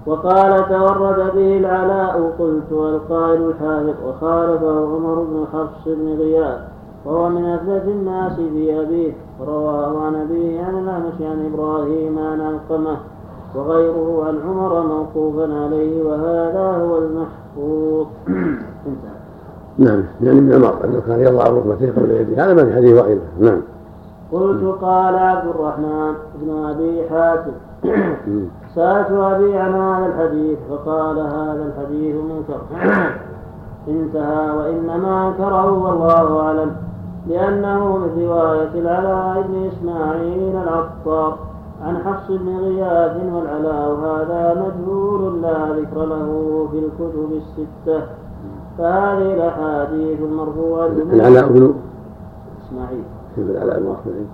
وقال تورد به العلاء قلت القائل الحافظ وخالفه عمر بن حفص بن غياث وهو من أثبت الناس في أبيه. رواه عن أبيه عن الأعمش عن إبراهيم عن علقمة وغيره عن عمر موقوفا عليه وهذا هو المحفوظ. (clears throat) انتهى. نعم يعني ابن عمر أنه كان يضع ركبتيه قبل يديه هذا ما في حديث وائل نعم. قلت قال عبد الرحمن بن أبي حاتم. (clears throat) سألت أبي عن هذا الحديث فقال هذا الحديث منكر. (clears throat) انتهى وإنما أنكره والله أعلم. لأنه من رواية العلاء بن إسماعيل العطار. عن حفص بن غياث والعلاء هذا مجهول لا ذكر له في الكتب الستة. فهذه الأحاديث المرفوعة العلاء بن إسماعيل. كيف العلاء بن إسماعيل.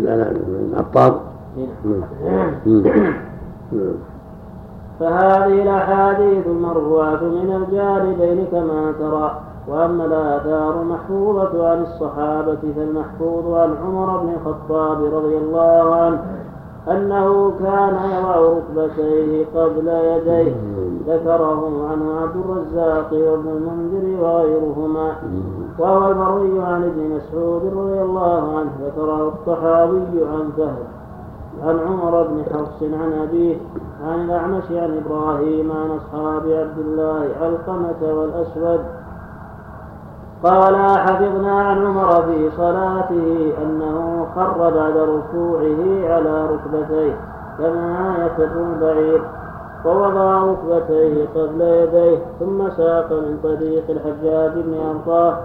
العلاء بن العطار. (coughs) فهذه الأحاديث المرفوعة من الجانبين كما ترى. وأما الآثار المحفوظة عن الصحابة فالمحفوظ عن عمر بن الخطاب رضي الله عنه أنه كان يضع ركبتيه قبل يديه. ذكره عنه عبد الرزاق وابن المنذر وغيرهما. وهو المروي عن ابن مسعود رضي الله عنه. ذكره الطحاوي عن فهد عن عمر بن حفص عن أبيه عن الأعمش عن إبراهيم عن أصحاب عبد الله علقمة والأسود. قال حفظنا عن عمر في صلاته أنه خر بعد ركوعه على ركبتيه كما يخر البعير ووضع ركبتيه قبل يديه ثم ساق من طريق الحجاج بن أرطاه.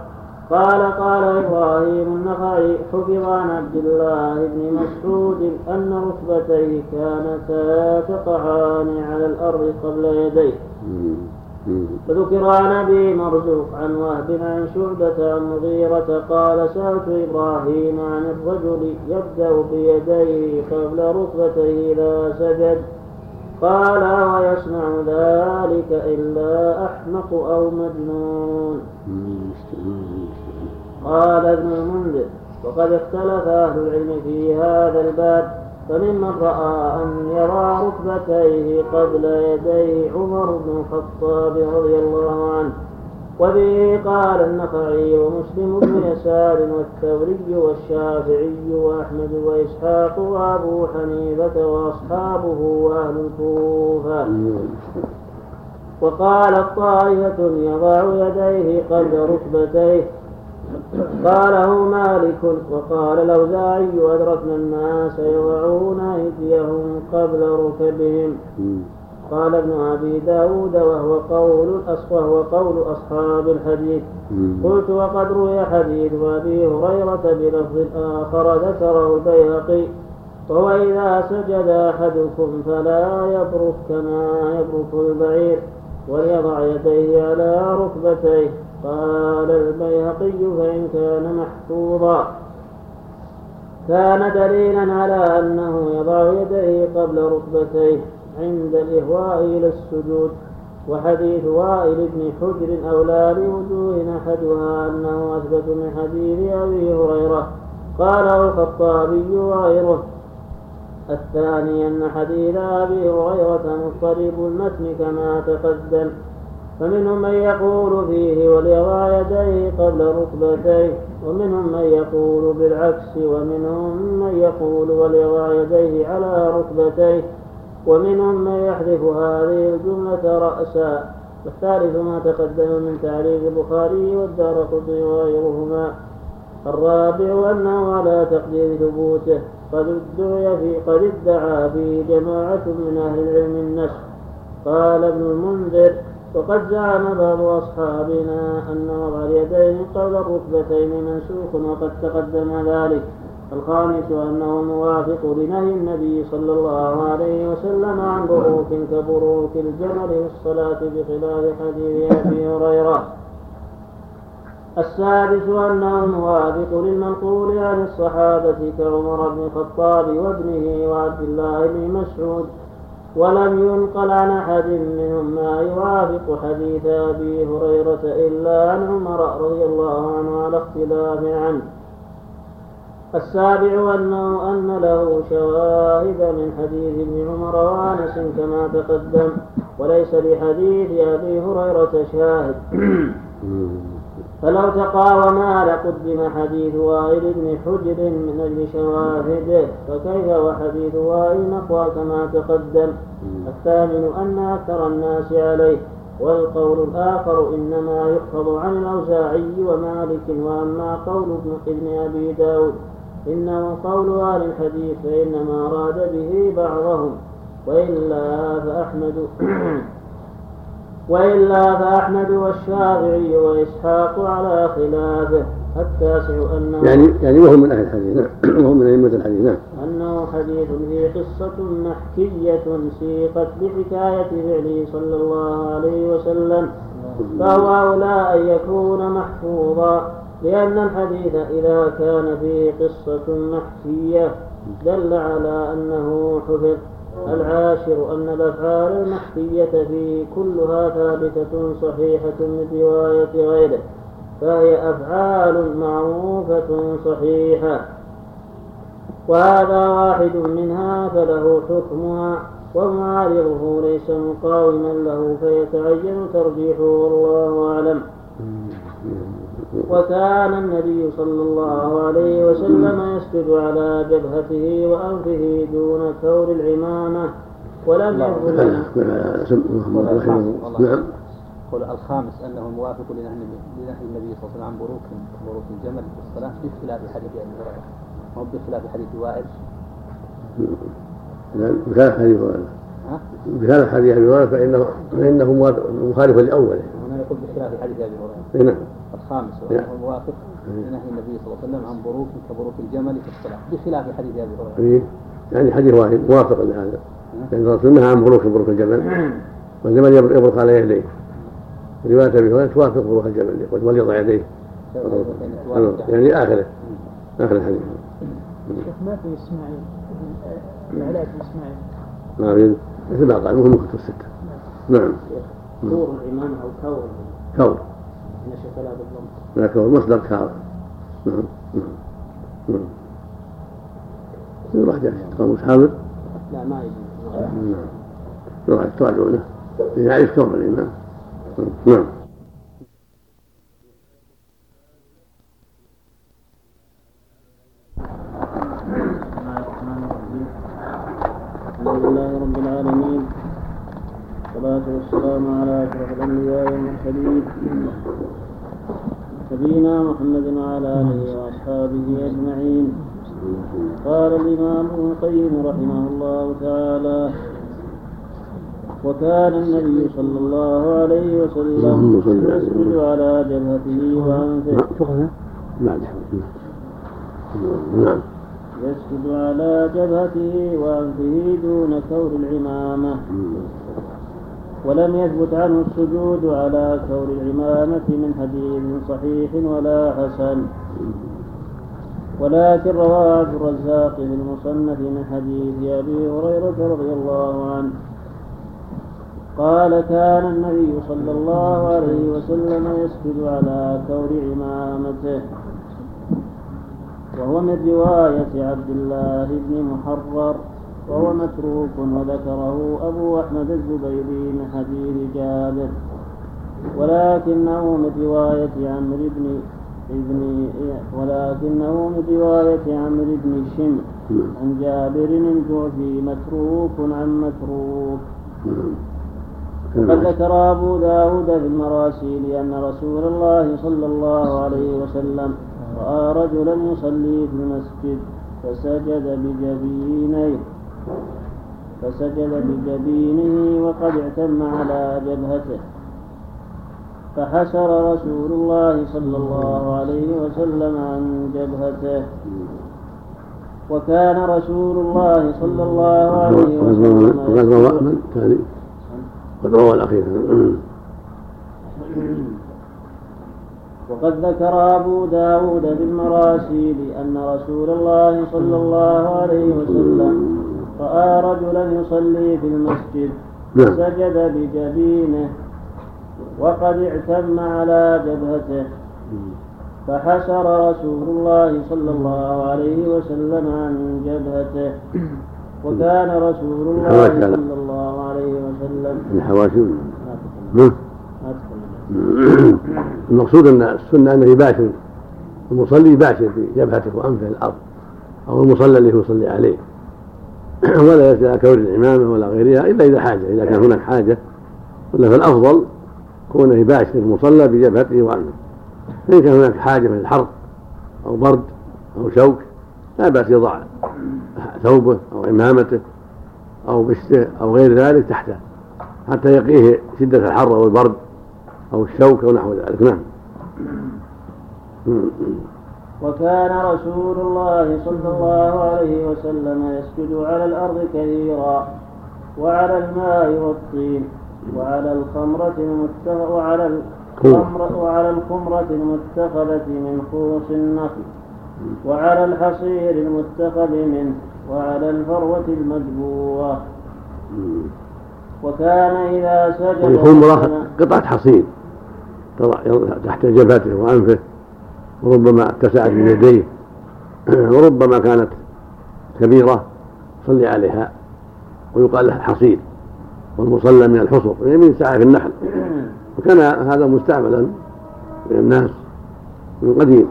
قال قال إبراهيم النخعي حفظ عن عبد الله بن مسعود أن ركبتيه كانتا تقعان على الأرض قبل يديه. فذكر عن أبي مرزوق عن وهب عن شعبة عن مغيرة قال سألت إبراهيم عن الرجل يبدأ بيديه قبل ركبتيه إذا سجد. قال ويصنع ذلك إلا أحمق أو مجنون. قال ابن المنذر وقد اختلف أهل العلم في هذا الباب. فممن رأى أن يرى ركبتيه قبل يديه عمر بن الخطاب رضي الله عنه. وبه قال النخعي ومسلم بن يسار والثوري والشافعي وأحمد وإسحاق وأبو حنيفة وأصحابه وأهل الكوفة. وقالت طائفة يضع يديه قبل ركبتيه. قاله مالك وقال الأوزاعي أدركنا الناس يضعون أيديهم قبل ركبهم. قال ابن أبي داود وهو قول وهو قول أصحاب الحديث. قلت وقد روي حديث أبي هريرة بلفظ آخر ذكره البيهقي. وهو إذا سجد أحدكم فلا يبرك كما يبرك البعير وليضع يديه على ركبتيه. قال البيهقي فإن كان محفوظا. كان دليلا على أنه يضع يديه قبل ركبتيه عند الإهواء إلى السجود وحديث وائل بن حجر أولى لوجوه أحدها أنه أثبت من حديث أبي هريرة. قاله الخطابي وغيره. الثاني أن حديث أبي هريرة مضطرب المتن كما تقدم. فمنهم من يقول فيه وليضع يديه قبل ركبتيه ومنهم من يقول بالعكس ومنهم من يقول وليضع يديه على ركبتيه ومنهم من يحذف هذه الجملة رأسا. والثالث ما تقدم من تعليق البخاري والدار قطي وغيرهما. الرابع أنه على تقدير ثبوته قد ادعي في قد ادعى فيه جماعة من أهل العلم النسخ. قال ابن المنذر وقد زعم بعض أصحابنا أن وضع اليدين قبل الركبتين منسوخ وقد تقدم ذلك الخامس أنه موافق لنهي النبي صلى الله عليه وسلم عن بروك كبروك الجمل في الصلاة بخلاف حديث أبي هريرة. السادس أنه موافق للمنقول عن الصحابة كعمر بن الخطاب وابنه وعبد الله بن مسعود ولم ينقل عن أحد منهم ما يوافق حديث أبي هريرة إلا عن عمر رضي الله عنه على اختلاف عنه. السابع أنه أن له شواهد من حديث ابن عمر وأنس كما تقدم وليس لحديث أبي هريرة شاهد. (coughs) (coughs) فلو تقاوما لقدم حديث وائل بن حجر من أجل شواهده فكيف وحديث وائل أقوى كما تقدم؟ الثامن أن أكثر الناس عليه والقول الآخر إنما يحفظ عن الأوزاعي ومالك وأما قول ابن أبي داود إنه قول أهل الحديث فإنما أراد به بعضهم وإلا فأحمد (clears throat) وإلا فأحمد والشافعي وإسحاق على خلافه التاسع أنه يعني يعني وهو من أهل الحديث نعم. (clears throat) وهو من أئمة الحديث نعم. أنه حديث فيه قصة محكية سيقت بحكاية فعله صلى الله عليه وسلم فهو أولى أن يكون محفوظا لأن الحديث إذا كان فيه قصة محكية دل على أنه حفظ. العاشر أن الأفعال المخفية فيه كلها ثابتة صحيحة من رواية غيره فهي أفعال معروفة صحيحة. وهذا واحد منها فله حكمها ومعارضه ليس مقاوما له فيتعين ترجيحه والله أعلم. وكان النبي صلى الله عليه وسلم يسجد على جبهته وأنفه دون ثور العمامة ولم يكن نعم. قول الخامس. أنه موافق لنهي لنهي النبي صلى الله عليه وسلم عن بروك بروك الجمل في الصلاة بخلاف حديث أبي هريرة. مو بخلاف حديث وائل. بخلاف حديث وائل. بخلاف حديث أبي هريرة فانه فإنه مخالف لأوله. هنا يقول بخلاف حديث أبي هريرة. نعم. الخامس وانه موافق لنهي النبي صلى الله عليه وسلم عن بروك كبروك الجمل في الصلاه بخلاف حديث أبي هريرة. إيه. يعني حديث واحد موافق لهذا. يعني الرسول نهى عن بروك بروك الجمل. (clears throat) والجمل يبرك على يديه. رواية أبي هريرة توافق روح الجبل يقول وليضع يديه. يعني آخره (clears throat) آخر الحديث. شيخ ما في إسماعيل؟ العلاج بإسماعيل ما في. مثل ما قال مهم كتب الستة نعم. كور الإمام أو كور؟ كور. نشأ لا بالضم لا كور مصدر كار نعم نعم نعم. يروح جاهز قاموس حامد لا ما يجوز نعم. يروح تراجعونه يعرف كون الإمام. نعم. الحمد لله رب العالمين. والصلاة والسلام على أشرف الأنبياء والمرسلين. نبينا محمد وعلى آله وأصحابه أجمعين. قال الإمام ابن القيم رحمه الله تعالى وكان النبي صلى الله عليه وسلم يسجد على جبهته وأنفه. بعد نعم. يسجد على جبهته وأنفه دون كور العمامة. ولم يثبت عنه السجود على كور العمامة من حديث صحيح ولا حسن. ولكن روى عبد الرزاق في المصنف من حديث أبي هريرة رضي الله عنه. قال كان النبي صلى الله عليه وسلم يسجد على كور عمامته. وهو من رواية عبد الله بن محرر. وهو متروك وذكره أبو أحمد الزبيري من حديث جابر. ولكنه من رواية عمرو بن ابن ولكنه من رواية عمرو بن شم عن جابر الجعفي متروك عن متروك. وقد ذكر أبو داود في المراسيل أن رسول الله صلى الله عليه وسلم رأى رجلا يصلي في المسجد فسجد بجبينيه. فسجد بجبينه وقد اعتم على جبهته. فحسر رسول الله صلى الله عليه وسلم عن جبهته. وكان رسول الله صلى الله عليه وسلم وقد روى من ثاني قد روى الأخير وقد ذكر أبو داود في المراسيل أن رسول الله صلى الله عليه وسلم رأى رجلا يصلي في المسجد نعم. فسجد بجبينه وقد اعتم على جبهته. فحسر رسول الله صلى الله عليه وسلم عن جبهته. وكان رسول الله صلى الله عليه وسلم تكلم. المقصود أن السنة أنه يباشر المصلي يباشر في جبهته وأنفه الأرض أو المصلى اللي يصلي عليه. (coughs) ولا يأتي على كور العمامه ولا غيرها إلا إذا حاجة إذا كان هناك حاجة. ولا فالأفضل كونه يباشر المصلى بجبهته وانفه فان كان هناك حاجة من الحر أو برد أو شوك لا بأس يضع ثوبه أو عمامته أو بشته أو غير ذلك تحته حتى يقيه شدة الحر أو البرد أو الشوك أو نحو ذلك. نعم. وكان رسول الله صلى الله عليه وسلم يسجد على الأرض كثيرا وعلى الماء والطين وعلى الخمرة المتخ... وعلى الخمرة وعلى الخمرة المتخذة من خوص النخل وعلى الحصير المتخذ منه وعلى الفروة المجبوة وكان إذا سجد والخمرة قطعة حصير تضع تحت جبهته وأنفه وربما اتسعت من يديه. (clears throat) وربما كانت كبيرة صلي عليها. ويقال لها الحصير والمصلى من الحصر يعني من سعف النحل. (clears throat) وكان هذا مستعملا من الناس من قديم.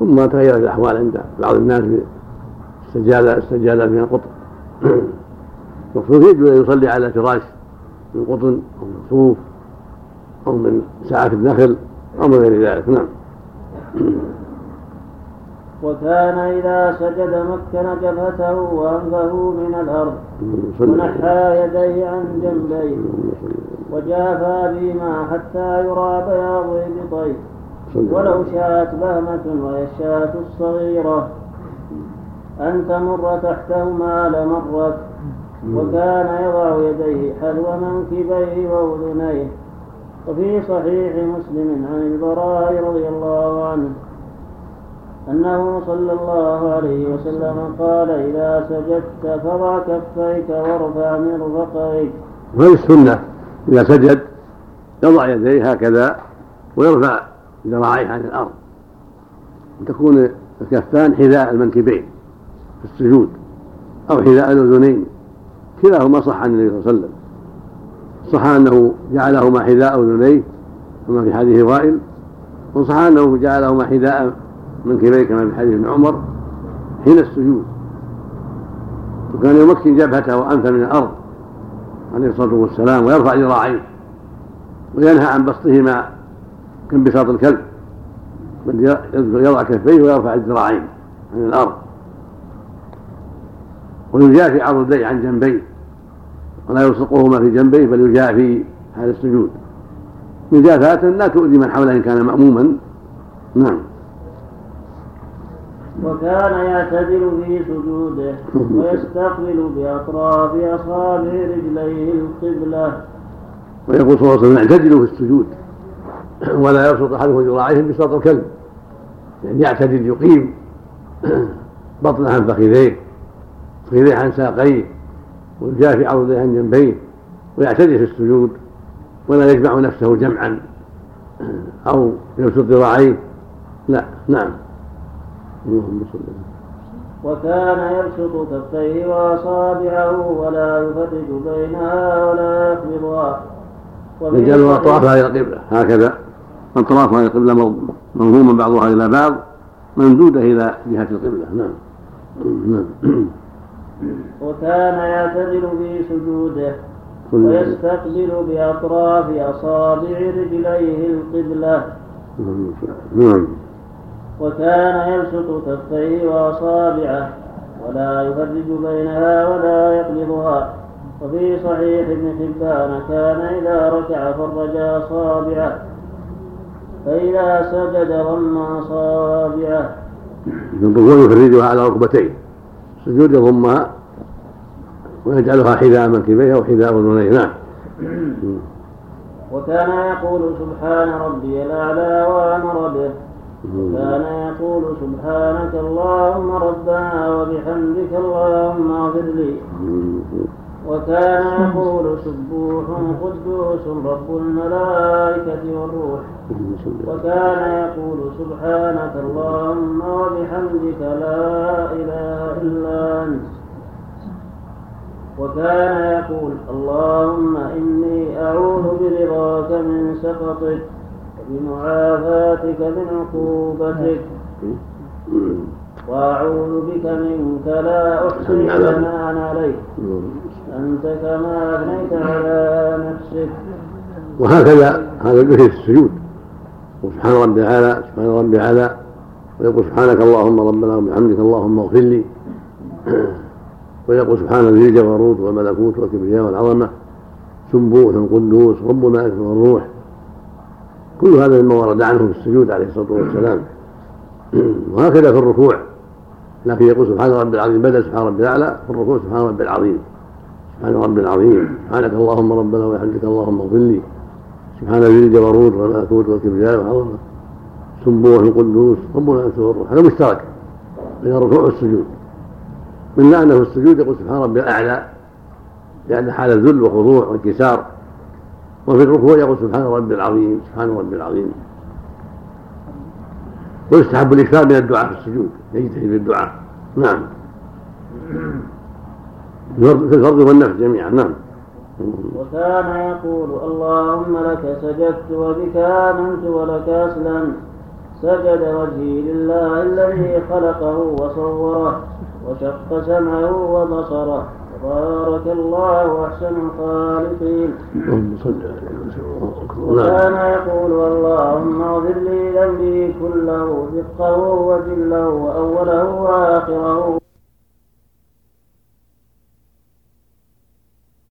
ثم تغيرت الأحوال عند بعض الناس بالسجادة السجادة من القطن. (clears throat) المقصود يجوز أن يصلي على فراش من قطن أو من صوف أو من سعف النخل أو من غير ذلك. نعم. وكان إذا سجد مكن جبهته وأنفه من الأرض ونحى يديه عن جنبيه. وجافى بهما حتى يرى بياض إبطيه ولو شاءت بهمة وهي الشاة الصغيرة. أن تمر تحتهما لمرت. وكان يضع يديه حذو منكبيه وأذنيه. وفي صحيح مسلم عن البراء رضي الله عنه. أنه صلى الله عليه وسلم قال إذا سجدت فضع كفيك وارفع مرفقيك وهذه السنة. إذا سجد يضع يديه هكذا ويرفع ذراعيه عن الأرض. وتكون الكفان حذاء المنكبين في السجود أو حذاء الأذنين. كلاهما صح عن النبي صلى الله عليه وسلم. صح أنه جعلهما حذاء أذنيه كما في حديث وائل وصح أنه جعلهما حذاء منكبيه كما في حديث ابن عمر حين السجود. وكان يمكن جبهته وأنفه من الأرض عليه الصلاة والسلام ويرفع ذراعيه وينهى عن بسطهما كانبساط الكلب. بل يضع كفيه ويرفع الذراعين عن الأرض. ويجافي عضديه عن جنبيه. ولا يلصقهما في جنبيه بل يجافي هذا السجود. مجافاة لا تؤذي من حوله إن كان مأموما. نعم. وكان يعتدل في سجوده ويستقبل بأطراف أصابع رجليه القبلة. ويقول صلى الله عليه وسلم اعتدلوا في السجود. ولا يبسط أحدكم ذراعيه بساط الكلب. يعني يعتدل يقيم. بطنه عن فخذيه فخذيه عن ساقيه ويجافي عضديه عن جنبيه ويعتدل في السجود. ولا يجمع نفسه جمعا أو يبسط ذراعيه. لا نعم. وكان يبسط كفيه وأصابعه ولا يفرج بينها ولا يقبضها يجعل اطرافها إلى القبلة هكذا. اطرافها إلى القبلة منظوما بعضها إلى بعض ممدودة إلى جهة القبلة. نعم. نعم. (clears throat) وكان يعتدل في سجوده ويستقبل بأطراف أصابع رجليه القبلة. نعم. وكان يبسط كفيه وأصابعه ولا يفرج بينها ولا يقبضها وفي صحيح ابن حبان كان إذا ركع فرج أصابعه. فإذا سجد ضم أصابعه. الركوع يفرجها على ركبتيه. السجود يضمها ويجعلها حذاء منكبيه أو حذاء اذنيه نعم. وكان يقول سبحان ربي الأعلى وأمر به. وكان يقول سبحانك اللهم ربنا وبحمدك اللهم اغفر لي. وكان يقول سبوح قدوس رب الملائكة والروح. وكان يقول سبحانك اللهم وبحمدك لا إله إلا أنت. وكان يقول اللهم إني أعوذ برضاك من سخطك. وبمعافاتك من عقوبتك. وأعوذ بك منك لا أحصي ثناء عليك. أنت كما أثنيت على نفسك. وهكذا هذا الذكر في السجود. وسبحان ربي الأعلى سبحان ربي الأعلى ويقول سبحانك اللهم ربنا وبحمدك اللهم اغفر لي. ويقول سبحان ذي الجبروت والملكوت والكبرياء والعظمة. سبوح قدوس ربنا أكبر الروح. كل هذا مما ورد عنه في السجود عليه الصلاة والسلام. (clears throat) وهكذا في الركوع. لكن يقول سبحان ربي العظيم بدل سبحان ربي الأعلى في الركوع سبحان ربي العظيم. سبحان ربي العظيم. سبحانك اللهم ربنا وبحمدك اللهم اغفر لي. سبحان ذي الجبروت والملكوت والكبرياء والعظمة. سبوح قدوس ربنا أكبر الروح. هذا مشترك بين الركوع والسجود. من في السجود يقول سبحان ربي الأعلى لأن حال الذل وخضوع وانكسار وفي الركوع يقول سبحان ربي العظيم سبحان ربي العظيم. ويستحب الإكثار من الدعاء في السجود يجتهد في الدعاء. نعم. في الفرض والنفس جميعا نعم. وكان يقول اللهم لك سجدت وبك آمنت ولك أسلمت. سجد وجهي لله الذي خلقه وصوره وشق سمعه وبصره. بارك الله أحسن الخالقين. وكان يقول اللهم اغفر لي ذنبي كله دقه وجله واوله وآخره.